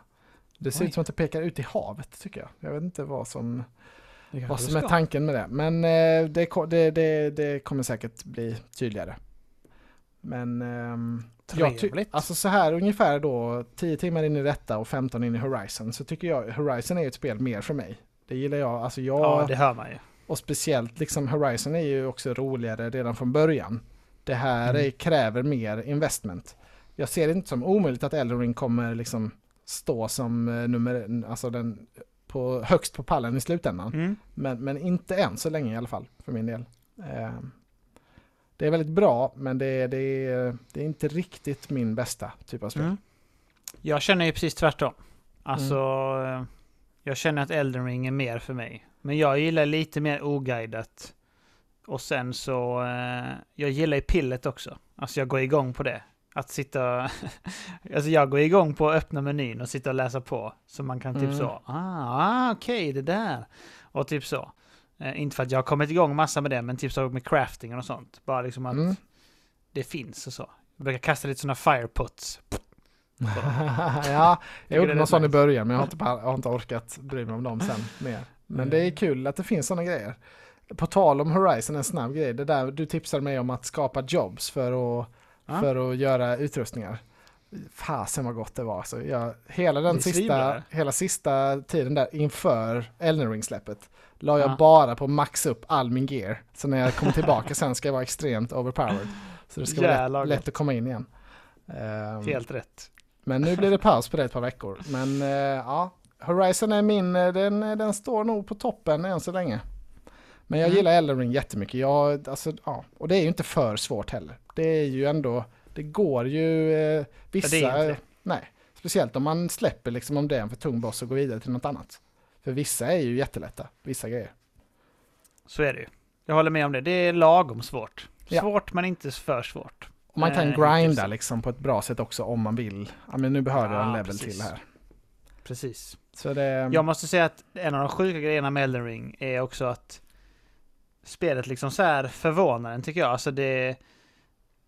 Det ser Oj. ut som att det pekar ut i havet tycker jag. Jag vet inte vad som, vad som är tanken med det. Men eh, det, det, det, det kommer säkert bli tydligare. Men ty- Trevligt. alltså så här ungefär då 10 timmar in i detta och 15 in i Horizon så tycker jag Horizon är ett spel mer för mig. Det gillar jag. Alltså jag Ja, det hör man ju. och speciellt liksom Horizon är ju också roligare redan från början. Det här Mm. är, kräver mer investment. Jag ser det inte som omöjligt att Elden Ring kommer liksom stå som eh, nummer, alltså den på, högst på pallen i slutändan. Mm. Men, men inte än så länge i alla fall, för min del. Eh, det är väldigt bra, men det är, det, det är inte riktigt min bästa typ av spel. Mm. Jag känner ju precis tvärtom. Alltså, Mm. eh, jag känner att Elden Ring är mer för mig. Men jag gillar lite mer oguidat. Och sen så, eh, jag gillar ju pillet också. Alltså jag går igång på det. Att sitta, alltså jag går igång på att öppna menyn och sitta och läsa på. Så man kan typ Mm. så, ah, ah okej, det där. Och typ så. Eh, inte för att jag har kommit igång massa med det, men typ så med craftingen och sånt. Bara liksom att Mm. det finns och så. Jag brukar kasta lite sådana fireputs. ja, jag gjorde någon sån i början, men jag har inte, jag har inte orkat bry mig om dem sen mer. Men Mm. det är kul att det finns sådana grejer. På tal om Horizon, en snabb grej. Det där du tipsade mig om att skapa jobs för att, Ja. för att göra utrustningar. Fasen vad gott det var. Så jag, hela den sista, hela sista tiden där inför Elden Ring-släppet la jag Ja. bara på maxa upp all min gear. Så när jag kommer tillbaka sen ska jag vara extremt overpowered. Så det ska vara Jävlar lätt, gott. lätt att komma in igen. Ehm, Helt rätt. men nu blir det paus på det ett par veckor. Men eh, ja, Horizon är min, eh, den, den står nog på toppen än så länge. Men jag Mm. gillar Elden Ring jättemycket. Jag, alltså, ja, och det är ju inte för svårt heller. Det är ju ändå, det går ju eh, vissa, Ja, nej, speciellt om man släpper liksom om det är en för tung boss och går vidare till något annat. För vissa är ju jättelätta, vissa grejer. Så är det ju. Jag håller med om det. Det är lagom svårt. Ja. Svårt men inte för svårt. Och man kan Eh, grinda liksom på ett bra sätt också om man vill. Ja men nu behöver jag en Ja, level precis. till här. Precis. Så det, Jag måste säga att en av de sjuka grejerna med Elden Ring är också att spelet liksom så här förvånar en tycker jag. Alltså det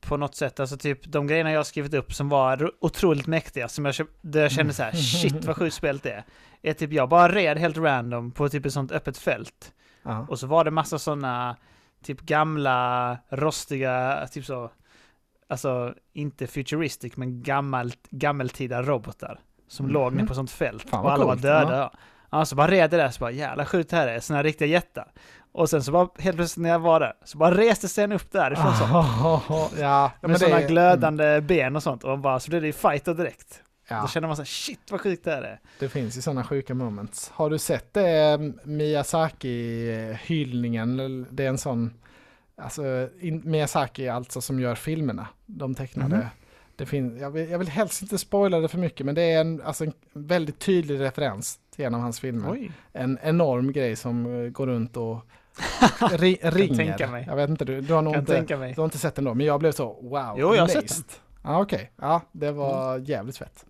på något sätt, alltså typ de grejerna jag har skrivit upp som var ro- otroligt mäktiga, som jag, där jag kände så här, shit vad sjukt spelet är. Är typ jag bara red helt random på typ ett sånt öppet fält. ja. Och så var det massa sådana typ gamla, rostiga, typ så, alltså inte futuristic, men gammalt, gammeltida robotar. Som Mhm. låg ner på sånt fält. Fan, och alla coolt, var döda. Ja. Ja, så bara red det där, så bara jävla sjukt det här är, här riktiga jättar. Och sen så bara helt plötsligt när jag var där, så bara reste sig upp därifrån så. ja, Med sådana är- glödande ben och sånt. Och bara, så blev det ju fighter direkt. Ja, Då kände man så här, shit vad sjukt det här är. det finns ju sådana sjuka moments. Har du sett det Miyazaki-hyllningen? Det är en sån, alltså in, Miyazaki alltså som gör filmerna, de tecknade. Mhm. Det finns, jag, vill, jag vill helst inte spoila det för mycket, men det är en, alltså en väldigt tydlig referens till en av hans filmer. Oj. En enorm grej som eh, går runt och ri, ringer. mig. Jag vet inte, du, du har nog inte, du har inte sett den då, men jag blev så wow, Jo, jag har sett amazed. Ja, okej. Ja, det var jävligt fett.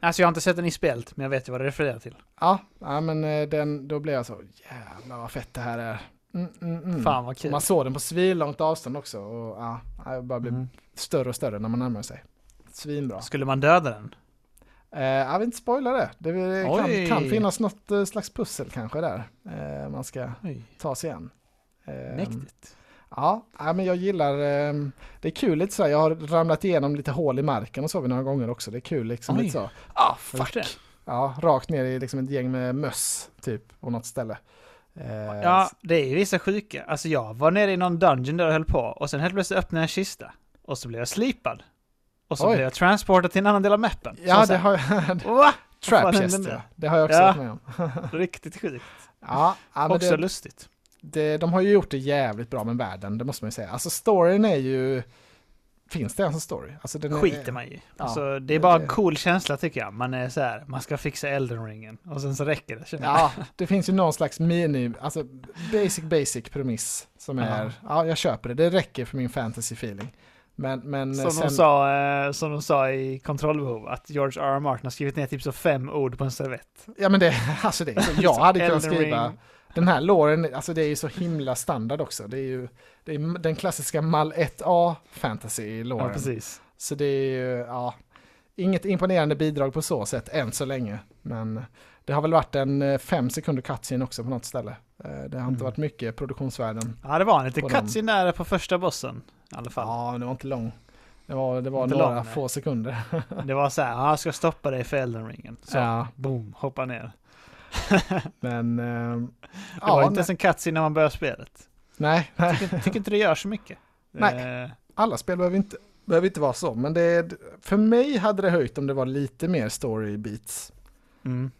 Alltså jag har inte sett den i spelet, men jag vet ju vad det refererar till. Ja, ja men eh, den, då blev jag så, jävlar vad fett det här är. Mm, mm, mm. Fan vad kul. Man såg den på svinlångt avstånd också och ja, det bara blev Mm. större och större när man närmar sig. Svinbra. Skulle man döda den? Eh, jag vill inte spoila det. Det kan, kan finnas något eh, slags pussel kanske där. Eh, man ska Oj, ta sig igen. Eh, mäktigt. Ja, men jag gillar, eh, det är kul lite så här, jag har ramlat igenom lite hål i marken och så några gånger också. Det är kul liksom Oj. lite så, ah fuck. det? Ja, rakt ner i liksom ett gäng med möss typ på något ställe. Eh, Ja, det är ju vissa sjuka. Alltså jag var nere i någon dungeon där och höll på och sen helt plötsligt öppnade jag en kista. Och så blev jag slipad. Och så Oj. blev jag transportad till en annan del av mappen. Ja, det har jag, Va? trap fan chest hände ja. Det har jag också Ja. varit med om. Riktigt sjukt. Ja, ja Också det, lustigt. det, de har ju gjort det jävligt bra med världen, det måste man ju säga. Alltså storyn är ju, finns det ens en story? Alltså, den är, Skiter man i. Ja, alltså, det är bara det- en cool känsla tycker jag. Man är så här, man ska fixa elden ringen. Och sen så räcker det. Ja, det finns ju någon slags mini, alltså basic basic premiss som Ja. är, ja jag köper det, det räcker för min fantasy feeling. Men, men Som, sen, de sa, eh, som de sa i kontrollbehov, att George R. R. Martin har skrivit ner typ så fem ord på en servett. ja men det, alltså det, jag hade kunnat skriva, Ring. den här låren, alltså det är ju så himla standard också. Det är ju det är den klassiska Mal 1A fantasy Ja, precis. så det är ju, ja, inget imponerande bidrag på så sätt än så länge. Men det har väl varit en eh, fem sekunder cutscene också på något ställe. Eh, Det har inte Mm. varit mycket produktionsvärden. Ja, det var en liten cutscene där på första bossen. I alla fall. Ja, det var inte lång. Det var, det var Inte några lång, få sekunder. Det var så här, "Ja, jag ska stoppa dig för elden ringen. Så, Ja, boom, hoppa ner. men... ehm, Det var ja, inte ens en cutscene när man börjar spelet. nej, nej, Tycker, tycker inte det gör så mycket. Nej. Eh, alla spel behöver inte, behöver inte vara så. Men det, för mig hade det höjt om det var lite mer story beats. mm.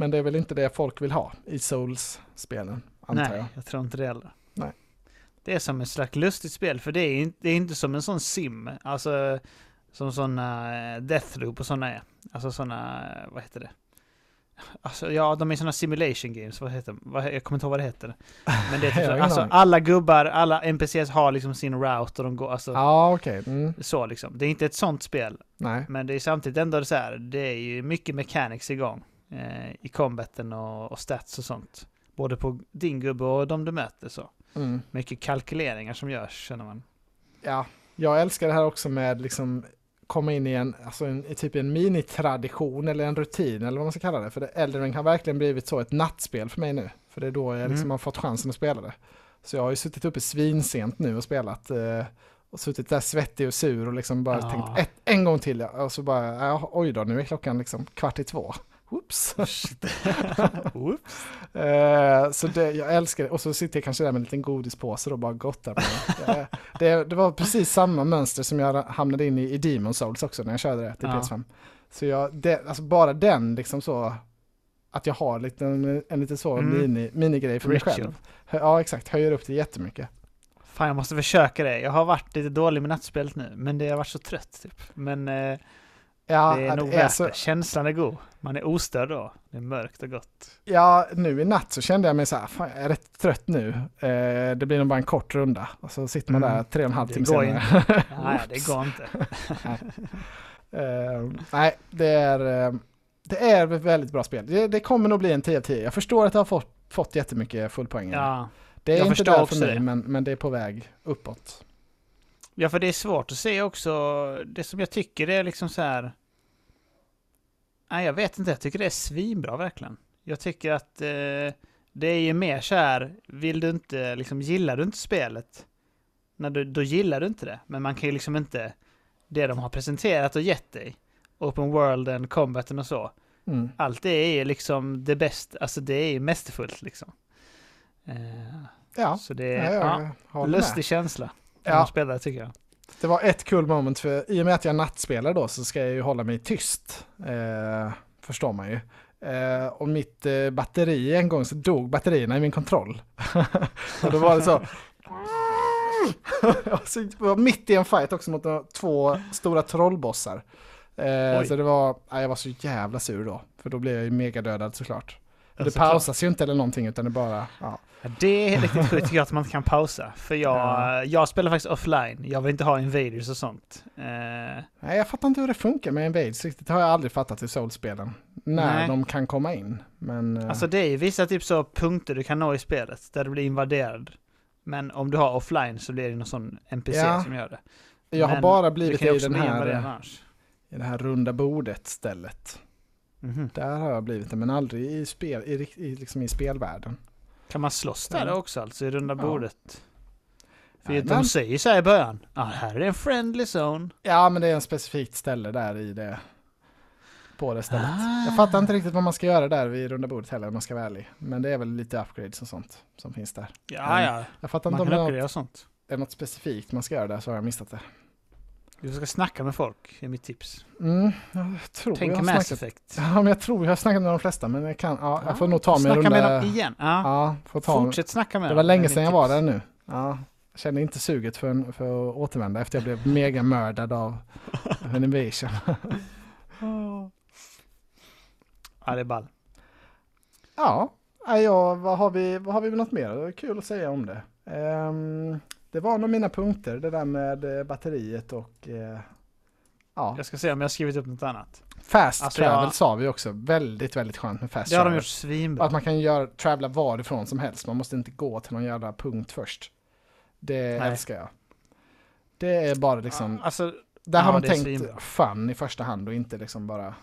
Men det är väl inte det folk vill ha i Souls-spelen, antar Nej, jag. jag tror inte det heller. Nej. Det är som ett slags lustigt spel, för det är inte, det är inte som en sån sim. Alltså, som såna eh, Deathloop och såna är. Alltså såna, eh, vad heter det? Alltså, ja, de är såna simulation games, vad heter vad, Jag kommer inte ihåg vad det heter. Men det är typ så, alltså alla gubbar, alla NPCs har liksom sin route och de går, alltså Ja, okej. Mm. så liksom. Det är inte ett sånt spel, Nej. men det är samtidigt ändå så här, det är ju mycket mechanics igång. Eh, I combaten och, och stats och sånt. Både på din gubbe och de du möter så. Mm. Mycket kalkyleringar som görs, känner man. Ja, jag älskar det här också med liksom komma in i en, alltså en, typ en minitradition eller en rutin eller vad man ska kalla det. För det, Elden har verkligen blivit så ett nattspel för mig nu. För det är då jag liksom Mm. har fått chansen att spela det. Så jag har ju suttit uppe svinsent nu och spelat. Eh, och suttit där svettig och sur och liksom bara Ja. tänkt ett, en gång till. Och så bara, oj då, nu är klockan liksom kvart i två. Whoops. Whoops. Eh, så det, jag älskar det. Och så sitter jag kanske där med en liten godispåse och bara gottar på det. Eh, det. Det var precis samma mönster som jag hamnade in i i Demon Souls också när jag körde det till Ja. PS5. Så jag, det, alltså bara den liksom så, att jag har lite, en, en lite så Mm. mini, minigrej för mig Ritual. själv. Hö- Ja exakt, höjer upp det jättemycket. Fan, jag måste försöka det. Jag har varit lite dålig med nattspelet nu, men det har varit så trött typ. Men eh, Ja, det är nog är värt så. Känslan är god. Man är ostörd då. Det är mörkt och gott. ja, nu i natt så kände jag mig så här, fan jag är rätt trött nu. Eh, det blir nog bara en kort runda. Och så sitter man Mm. där tre och en halv timme senare. Nej, det går inte. Eh, nej, det är, eh, det är ett väldigt bra spel. Det, det kommer nog bli en 10 av 10. Jag förstår att det har fått, fått jättemycket fullpoäng. Ja. det är jag inte förstår där för mig, men, men det är på väg uppåt. Ja, för det är svårt att se också. Det som jag tycker är liksom så här. Nej, jag vet inte. Jag tycker det är svinbra verkligen. Jag tycker att eh, det är ju mer så här. Vill du inte, liksom gillar du inte spelet? När du, då gillar du inte det. Men man kan ju liksom inte. Det de har presenterat och gett dig. Open worlden, combaten och så. Mm. Allt det är ju liksom det bästa. Alltså det är ju mästerfullt liksom. Eh, Ja, så det ja, är ja, håller lustig med. känsla. När Ja. man spelar tycker jag. Det var ett kul moment, för i och med att jag nattspelar då så ska jag ju hålla mig tyst. Eh, förstår man ju. Eh, och mitt eh, batteri, en gång så dog batterierna i min kontroll. och då var det så. Så det var mitt i en fight också mot två stora trollbossar. Eh, så det var, nej, jag var så jävla sur då. För då blev jag ju megadödad såklart. Och det pausas ju inte eller någonting utan det bara, ja. Det är riktigt sjukt tycker jag att man inte kan pausa. För jag, Ja. jag spelar faktiskt offline. Jag vill inte ha invaders och sånt. Eh, Nej, jag fattar inte hur det funkar med invades riktigt. Det har jag aldrig fattat i Souls-spelen. När Nej. de kan komma in. Men, eh, Alltså det är ju vissa typ så punkter du kan nå i spelet där du blir invaderad. Men om du har offline så blir det någon sån NPC Ja. som gör det. jag har men bara Du blivit i, den här, i det här runda bordet stället. Mhm. Där har jag blivit det, men aldrig i, spel, i, i, liksom i spelvärlden. Kan man slåss där Ja. också alltså i runda Ja. bordet? För Nej, de men- säger så här i början. Ja, här är en friendly zone. Ja, men det är en specifikt ställe där i det. På det stället. Ah. Jag fattar inte riktigt vad man ska göra där vid runda bordet heller om man ska vara ärlig. Men det är väl lite upgrades och sånt som finns där. Ja, ja. Jag fattar Man inte om det är något, sånt. är något specifikt man ska göra där så har jag missat det. Du ska snacka med folk, är mitt tips. Mm, jag tror Tänk jag Mass. Effect. Ja, men jag tror jag har snackat med de flesta, men jag kan, ja, jag får nog ta mig en Snacka runda. med dem igen. Ja. Ja, får ta Fortsätt snacka med Det dem. var länge sedan jag var där nu. Ja, jag kände inte suget för, för att återvända efter jag blev mega mördad av en invasion. Ja, det är ball. Ja, ja vad, har vi, vad har vi något mer? Det är kul att säga om det. Ehm, det var nog mina punkter, det där med eh, batteriet och eh, ja, Jag ska se om jag har skrivit upp något annat. fast Alltså, travel jag- sa vi också. Väldigt, väldigt skönt med fast Det har de travel. gjort svinbra. Att man kan göra, travla varifrån som helst. Man måste inte gå till någon jävla punkt först. Det Nej. älskar jag. Det är bara liksom, Ja, Alltså, där har ja, det är tänkt fun i första hand och inte liksom bara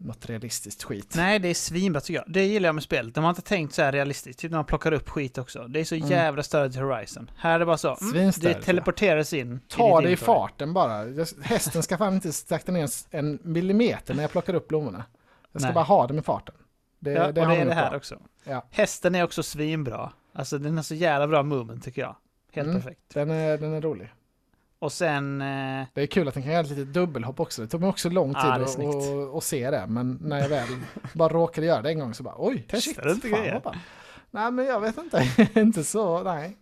något realistiskt skit. nej, det är svinbra tycker jag. Det gillar jag med spelet. De har inte tänkt så här realistiskt. Typ när man plockar upp skit också. Det är så Mm. jävla större till Horizon. Här är det bara så. Mm, det teleporteras in. Ta ditt det i farten bara. Hästen ska fan inte sakta ner en millimeter när jag plockar upp blommorna. Jag ska Nej. bara ha dem i farten. Det, Ja, och det har de är det här bra. också. Ja. Hästen är också svinbra. Alltså den har så jävla bra movement tycker jag. Helt Mm. perfekt. Den är, den är rolig. Och sen... Eh, Det är kul att den kan göra ett litet dubbelhopp också. Det tog mig också lång tid är att, att, att se det. Men när jag väl bara råkade göra det en gång så bara oj, Testar shit, inte fan grejer? Nej men jag vet inte, inte så, nej.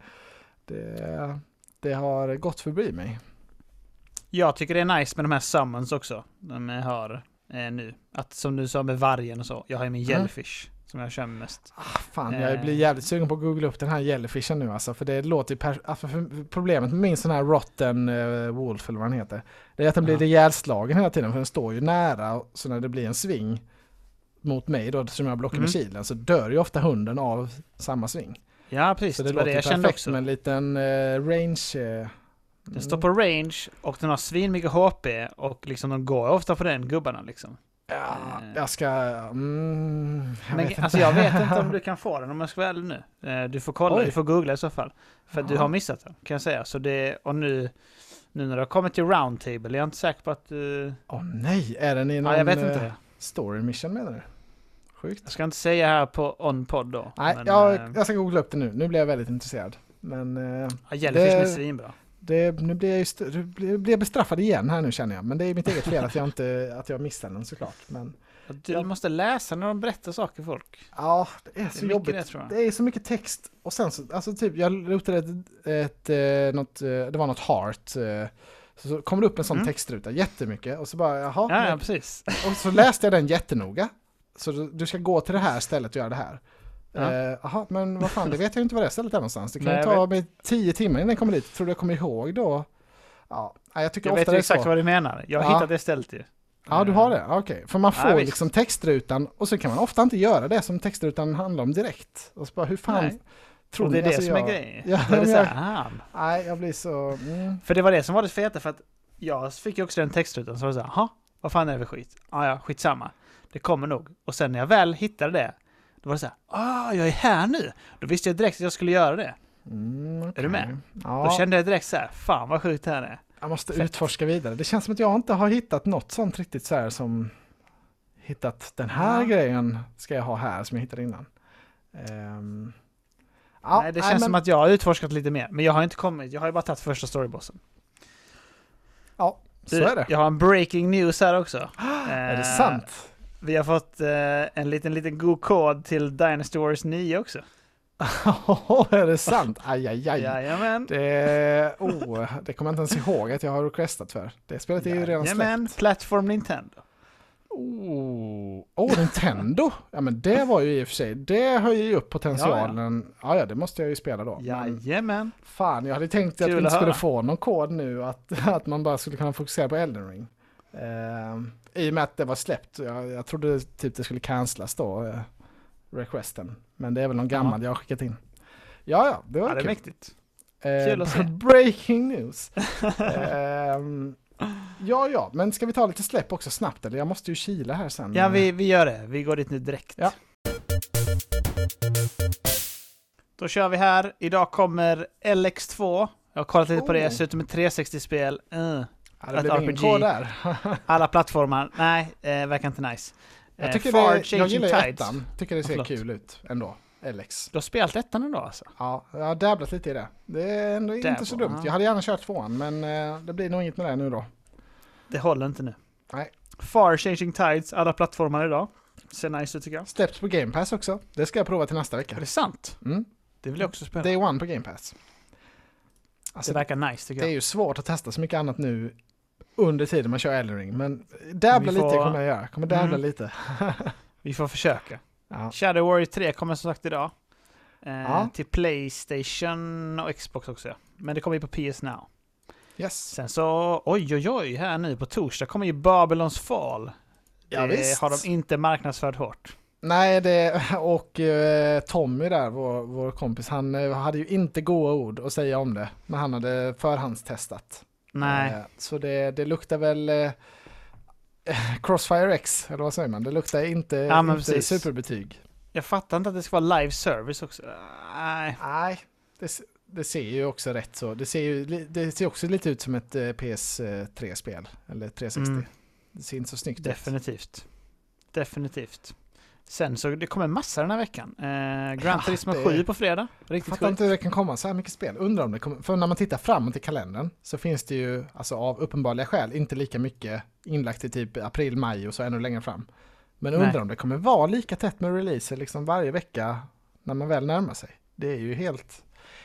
Det, det har gått förbi mig. jag tycker det är nice med de här summons också. De jag har eh, nu. Att som du sa med vargen och så. Jag har ju min Mm. jellyfish. Som jag kör mest. Ah, fan, jag Eh. blir jävligt sugen på att googla upp den här jellyfishen nu alltså. För det låter ju alltså, Problemet med min sån här rotten eh, wolf eller vad den heter. Det är att den blir Ja. ihjälslagen hela tiden för den står ju nära. Så när det blir en sving mot mig då som jag blockar med Mm. kilen så dör ju ofta hunden av samma sving. Ja, precis. Så Det det låter det jag kände perfekt också. med en liten eh, range. Eh, Den står på range och den har svinmycket HP och liksom de går ofta på den gubbarna liksom. Ja, Eh. jag ska... Mm, jag Men vet alltså jag vet inte om du kan få den om jag ska vara ärlig nu. Eh, Du får kolla, Oj. du får googla i så fall. För att du Ja. har missat den, kan jag säga. Så det, och nu, nu när du har kommit till roundtable, jag är inte säker på att du... Åh nej, är den i någon Ja, jag vet inte eh, story mission menar du? Sjukt. Jag ska inte säga här på on-pod då. Nej, men, jag, jag ska googla upp det nu. Nu blir jag väldigt intresserad. Men ja, Jellyfishen är det- svinbra. Det, nu blir jag, ju st- nu blir jag bestraffad igen här nu känner jag. Men det är mitt eget fel att jag inte att jag missade den såklart. Men Du Ja. måste läsa när de berättar saker för folk. ja, det är Det är så mycket jobbigt. det jag. Det är så mycket text. Och sen så, alltså typ, jag lotade ett, ett, eh, något, eh, det var något heart. eh, Så, så kom det upp en sån Mm. textruta, jättemycket. Och så bara, jaha. Ja, ja precis. Och så läste jag den jättenoga. Så du, du ska gå till det här stället och göra det här. Ja. Eh, Jaha, men vad fan, det vet jag inte var det stället är någonstans. Det kan Nej, ju ta mig tio timmar innan jag kommer dit. Tror du jag kommer ihåg då? Ja, jag tycker Jag ofta vet det är exakt så. vad du menar. Jag har Ja. hittat det stället ju. Ja, du har det? Okej. För man Ja, får visst. liksom textrutan och så kan man ofta inte göra det som textrutan handlar om direkt. Och så bara, hur fan Nej. tror Och det är det Alltså, som jag, är grejen. Ja, Då är det så här, ah. Nej, jag blir så... Mm. För det var det som var det feta, för att jag fick ju också den textrutan, så var det såhär, jaha, vad fan är det för skit? Ah, ja, skitsamma. Det kommer nog. Och sen när jag väl hittade det, då var det så här, ah, jag är här nu. Då visste jag direkt att jag skulle göra det. Mm, Är du med? Ja. Då kände jag direkt så här, fan vad sjukt det här är. Jag måste Fett. utforska vidare. Det känns som att jag inte har hittat något sånt riktigt så här som hittat den här Ja. grejen ska jag ha här som jag hittade innan. Ehm, ja, nej, det känns som att jag har utforskat lite mer, men jag har inte kommit, jag har ju bara tagit första storybossen. Ja, så Du, är det. Jag har en breaking news här också. Är det sant? Vi har fått eh, en liten, liten god kod till Dynasty Wars 9 också. är det sant? Aj, aj, aj. Jajamän. Det, oh, det kommer jag inte ens ihåg att jag har requestat för. Det spelet är ju redan Jajamän, släppt. Plattform Nintendo. Oh, oh, Nintendo! Ja men det var ju i och för sig, det höjer ju upp potentialen. Ja, ja, det måste jag ju spela då. Jajamän. fan, jag hade tänkt att vi inte skulle få någon kod nu, att, att man bara skulle kunna fokusera på Elden Ring. Ehm, I och med att det var släppt. Jag, jag trodde typ det skulle cancelas då, eh, requesten. Men det är väl någon gammal jag har skickat in. Ja, ja, det var Ja, det är kul. mäktigt. Eh, Kul att se. Breaking news. Ehm, ja, ja, men ska vi ta lite släpp också snabbt eller? Jag måste ju kila här sen. Ja, vi, vi gör det. Vi går dit nu direkt. Ja. Då kör vi här. Idag kommer LX2. Jag har kollat lite på det. Oh. Ser ut som ett 360-spel. Uh. Ja, det ett RPG. där. Alla plattformar. Nej, eh, verkar inte nice. jag Eh, tycker Far det, jag gillar ju ettan. Tycker det ser Förlåt. kul ut ändå. LX. Du har spelat ettan ändå alltså? Ja, jag har dabblat lite i det. Det är ändå inte så Dabble, dumt. ja. Jag hade gärna kört tvåan, men eh, det blir nog inget med det nu då. Det håller inte nu. Nej. Far Changing Tides, alla plattformar idag. Ser nice ut tycker jag. Släpps på Game Pass också. Det ska jag prova till nästa vecka. Är det sant? Mm. Det vill jag också spela. Day one på Game Pass. det Alltså, verkar nice tycker det är jag. ju svårt att testa så mycket annat nu under tiden man kör Elden Ring. Men dabbla får- lite kommer jag göra. Kommer dabbla Mm. lite. Vi får försöka. Ja. Shadow Warrior 3 kommer som sagt idag. Eh, Ja. Till Playstation och Xbox också. Men det kommer ju på PS Now. Yes. Sen så, oj oj oj, här nu på torsdag kommer ju Babylons Fall. Ja, det visst. har de inte marknadsfört hårt. Nej, det, och eh, Tommy där, vår, vår kompis, han eh, hade ju inte goda ord att säga om det när han hade förhandstestat. Nej, Eh, så det, det luktar väl eh, Crossfire X, eller vad säger man? Det luktar inte, Ja, inte precis. superbetyg. jag fattar inte att det ska vara live service också. Nej, Nej, det, det ser ju också rätt så. Det ser ju det ser också lite ut som ett eh, PS3-spel, eller 360. Mm. Det ser inte så snyggt ut. definitivt. Definitivt. Sen så det kommer massa den här veckan. Eh, Gran Turismo det- 7 på fredag. Riktigt fattar sjukt. inte hur det kan komma så här mycket spel. Undrar om det kommer, för när man tittar framåt i kalendern så finns det ju, alltså av uppenbarliga skäl, inte lika mycket inlagt i typ april, maj och så ännu längre fram. Men Nej. undrar om det kommer vara lika tätt med releaser liksom varje vecka när man väl närmar sig. Det är ju helt,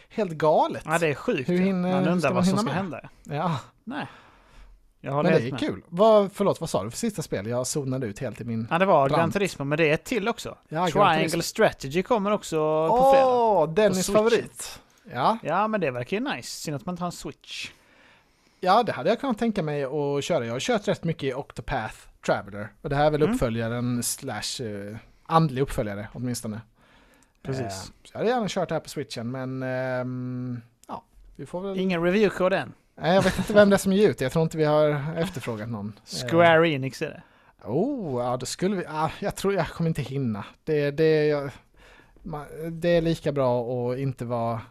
helt galet. Ja, det är sjukt. Hur hinner- man undrar vad som ska med? hända. Ja, Nej. Jag håller men det är med. kul. Vad, förlåt, vad sa du för sista spel? Jag zonade ut helt i min... Ja, det var Gran Brant. Turismo, men det är ett till också. Ja, Gran Triangle. Strategy kommer också på fredag. Åh, Dennis favorit! Ja, Ja, men det verkar ju nice. Synd att man inte har en Switch. Ja, det hade jag kunnat tänka mig att köra. Jag har kört rätt mycket i Octopath Traveler. Och det här är väl Mm. uppföljaren slash eh, andlig uppföljare åtminstone. Precis. Eh, så jag hade gärna kört det här på switchen men ehm, ja, vi får väl... Ingen review-kod än. Nej, jag vet inte vem det är som ger ut det. Jag tror inte vi har efterfrågat någon. Eh, Square Enix är det. Oh, ja då skulle vi... Ah, jag tror jag kommer inte hinna. Det, det, jag, man, det är lika bra att inte vara...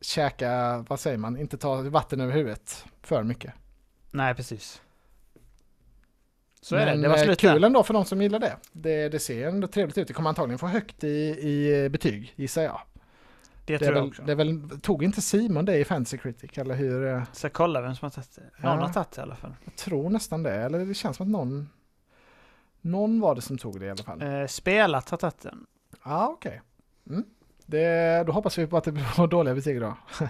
Käka, vad säger man? Inte ta vatten över huvudet för mycket. Nej, precis. Så är det. Men, Det var eh, slut Kul ändå för de som gillar det. det. Det ser ändå trevligt ut. Det kommer antagligen få högt i, i betyg, gissar jag. Det, Det, tror jag väl, också. det väl, tog inte Simon det i Fantasy Critic, eller hur? eh? Så jag kollar vem som har tagit det. Någon Ja. har tagit det i alla fall. Jag tror nästan det, eller det känns som att någon... Någon var det som tog det i alla fall. Eh, spelat har tagit den. Ja, okej. Mm. Det, då hoppas vi på att det blir dåliga betyg då.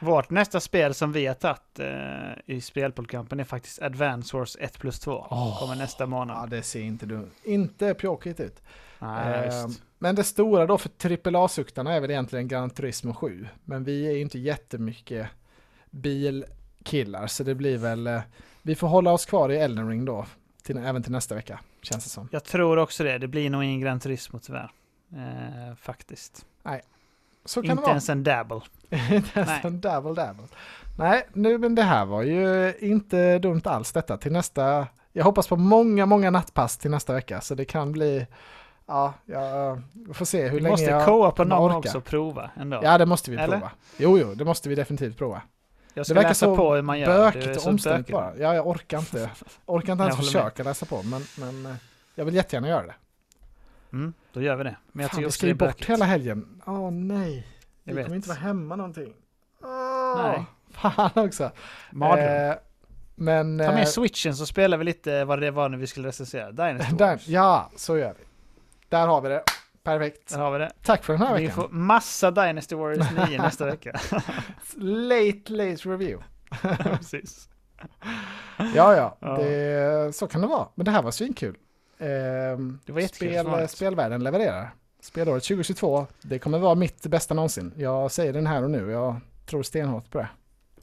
Vårt nästa spel som vi har tagit eh, i spelpoolkampen är faktiskt Advance Wars 1 plus 2. Åh. Kommer nästa Ja, månad. det ser inte, du, inte pjåkigt ut. Nej, Ehm. Men det stora då för AAA-suktarna är väl egentligen Gran Turismo 7. Men vi är ju inte jättemycket bilkillar så det blir väl, eh, vi får hålla oss kvar i Elden Ring då, till, även till nästa vecka, känns det som. Jag tror också det. Det blir nog ingen Gran Turismo tyvärr. Eh, faktiskt. Så kan Inte det vara. ens en dabble. inte ens Nej. en double double. Nej, nu, men det här var ju inte dumt alls detta till nästa, jag hoppas på många, många nattpass till nästa vecka så det kan bli, ja, jag får se hur Vi länge måste jag co på någon orka. också prova ändå. Ja, det måste vi Eller? prova. Jo, jo, det måste vi definitivt prova. jag ska verkar läsa så på hur man gör. Det Bökigt och omständigt bara. Ja, jag orkar inte. Orkar inte Jag ens försöka läsa på, men, men eh, jag vill jättegärna göra det. Mm, då gör vi det. Men jag Fan, tycker vi ska det ju bort bökigt. hela helgen. Åh nej. Jag vi vet. kommer inte vara hemma någonting. Åh, Nej. Fan också. Mardröm. Eh, men... Ta eh, med switchen så spelar vi lite vad det var när vi skulle recensera. Dynasty Wars. ja, så gör vi. Där har vi det. Perfekt. Där har vi det. Tack för den här Vi veckan. får massa Dynasty Warriors 9 nästa vecka. Late, late review. Precis. Ja, ja, Ja. Det, så kan det vara. Men det här var svinkul. Ehm, Det var jättekul, spel, spelvärlden levererar. Spelåret 2022, det kommer vara mitt bästa någonsin. Jag säger den här och nu, jag tror stenhårt på det.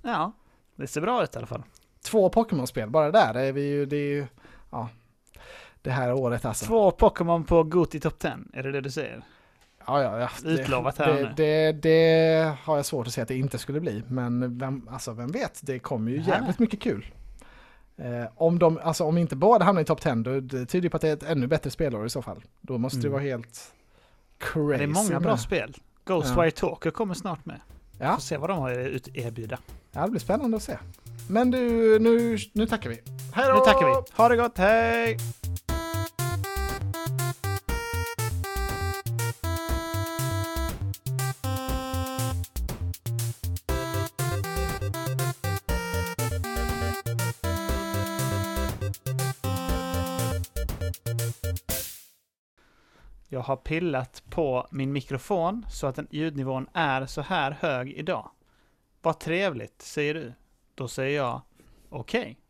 Ja, det ser bra ut i alla fall. Två Pokémon-spel, bara där är vi ju, det är ju, ja, det här året alltså. Två Pokémon på Goti Top 10, är det det du säger? Ja, ja, ja. Utlovat här det, nu. det, det har jag svårt att säga att det inte skulle bli, men vem, alltså, vem vet, det kommer ju Nej. jävligt mycket kul. Eh, om, de, alltså, om inte båda hamnar i topp 10, då det tyder ju på att det är ett ännu bättre spelår i så fall. Då måste det Mm. vara helt crazy. det är många bra med. spel. Ghostwire Talker kommer snart med. Ja, Får se vad de har att erbjuda. ja, det blir spännande att se. Men du, nu, nu tackar vi. Hej då! Nu tackar vi. Ha det gott, hej! Jag har pillat på min mikrofon så att den ljudnivån är så här hög idag. Vad trevligt, säger du. Då säger jag okej.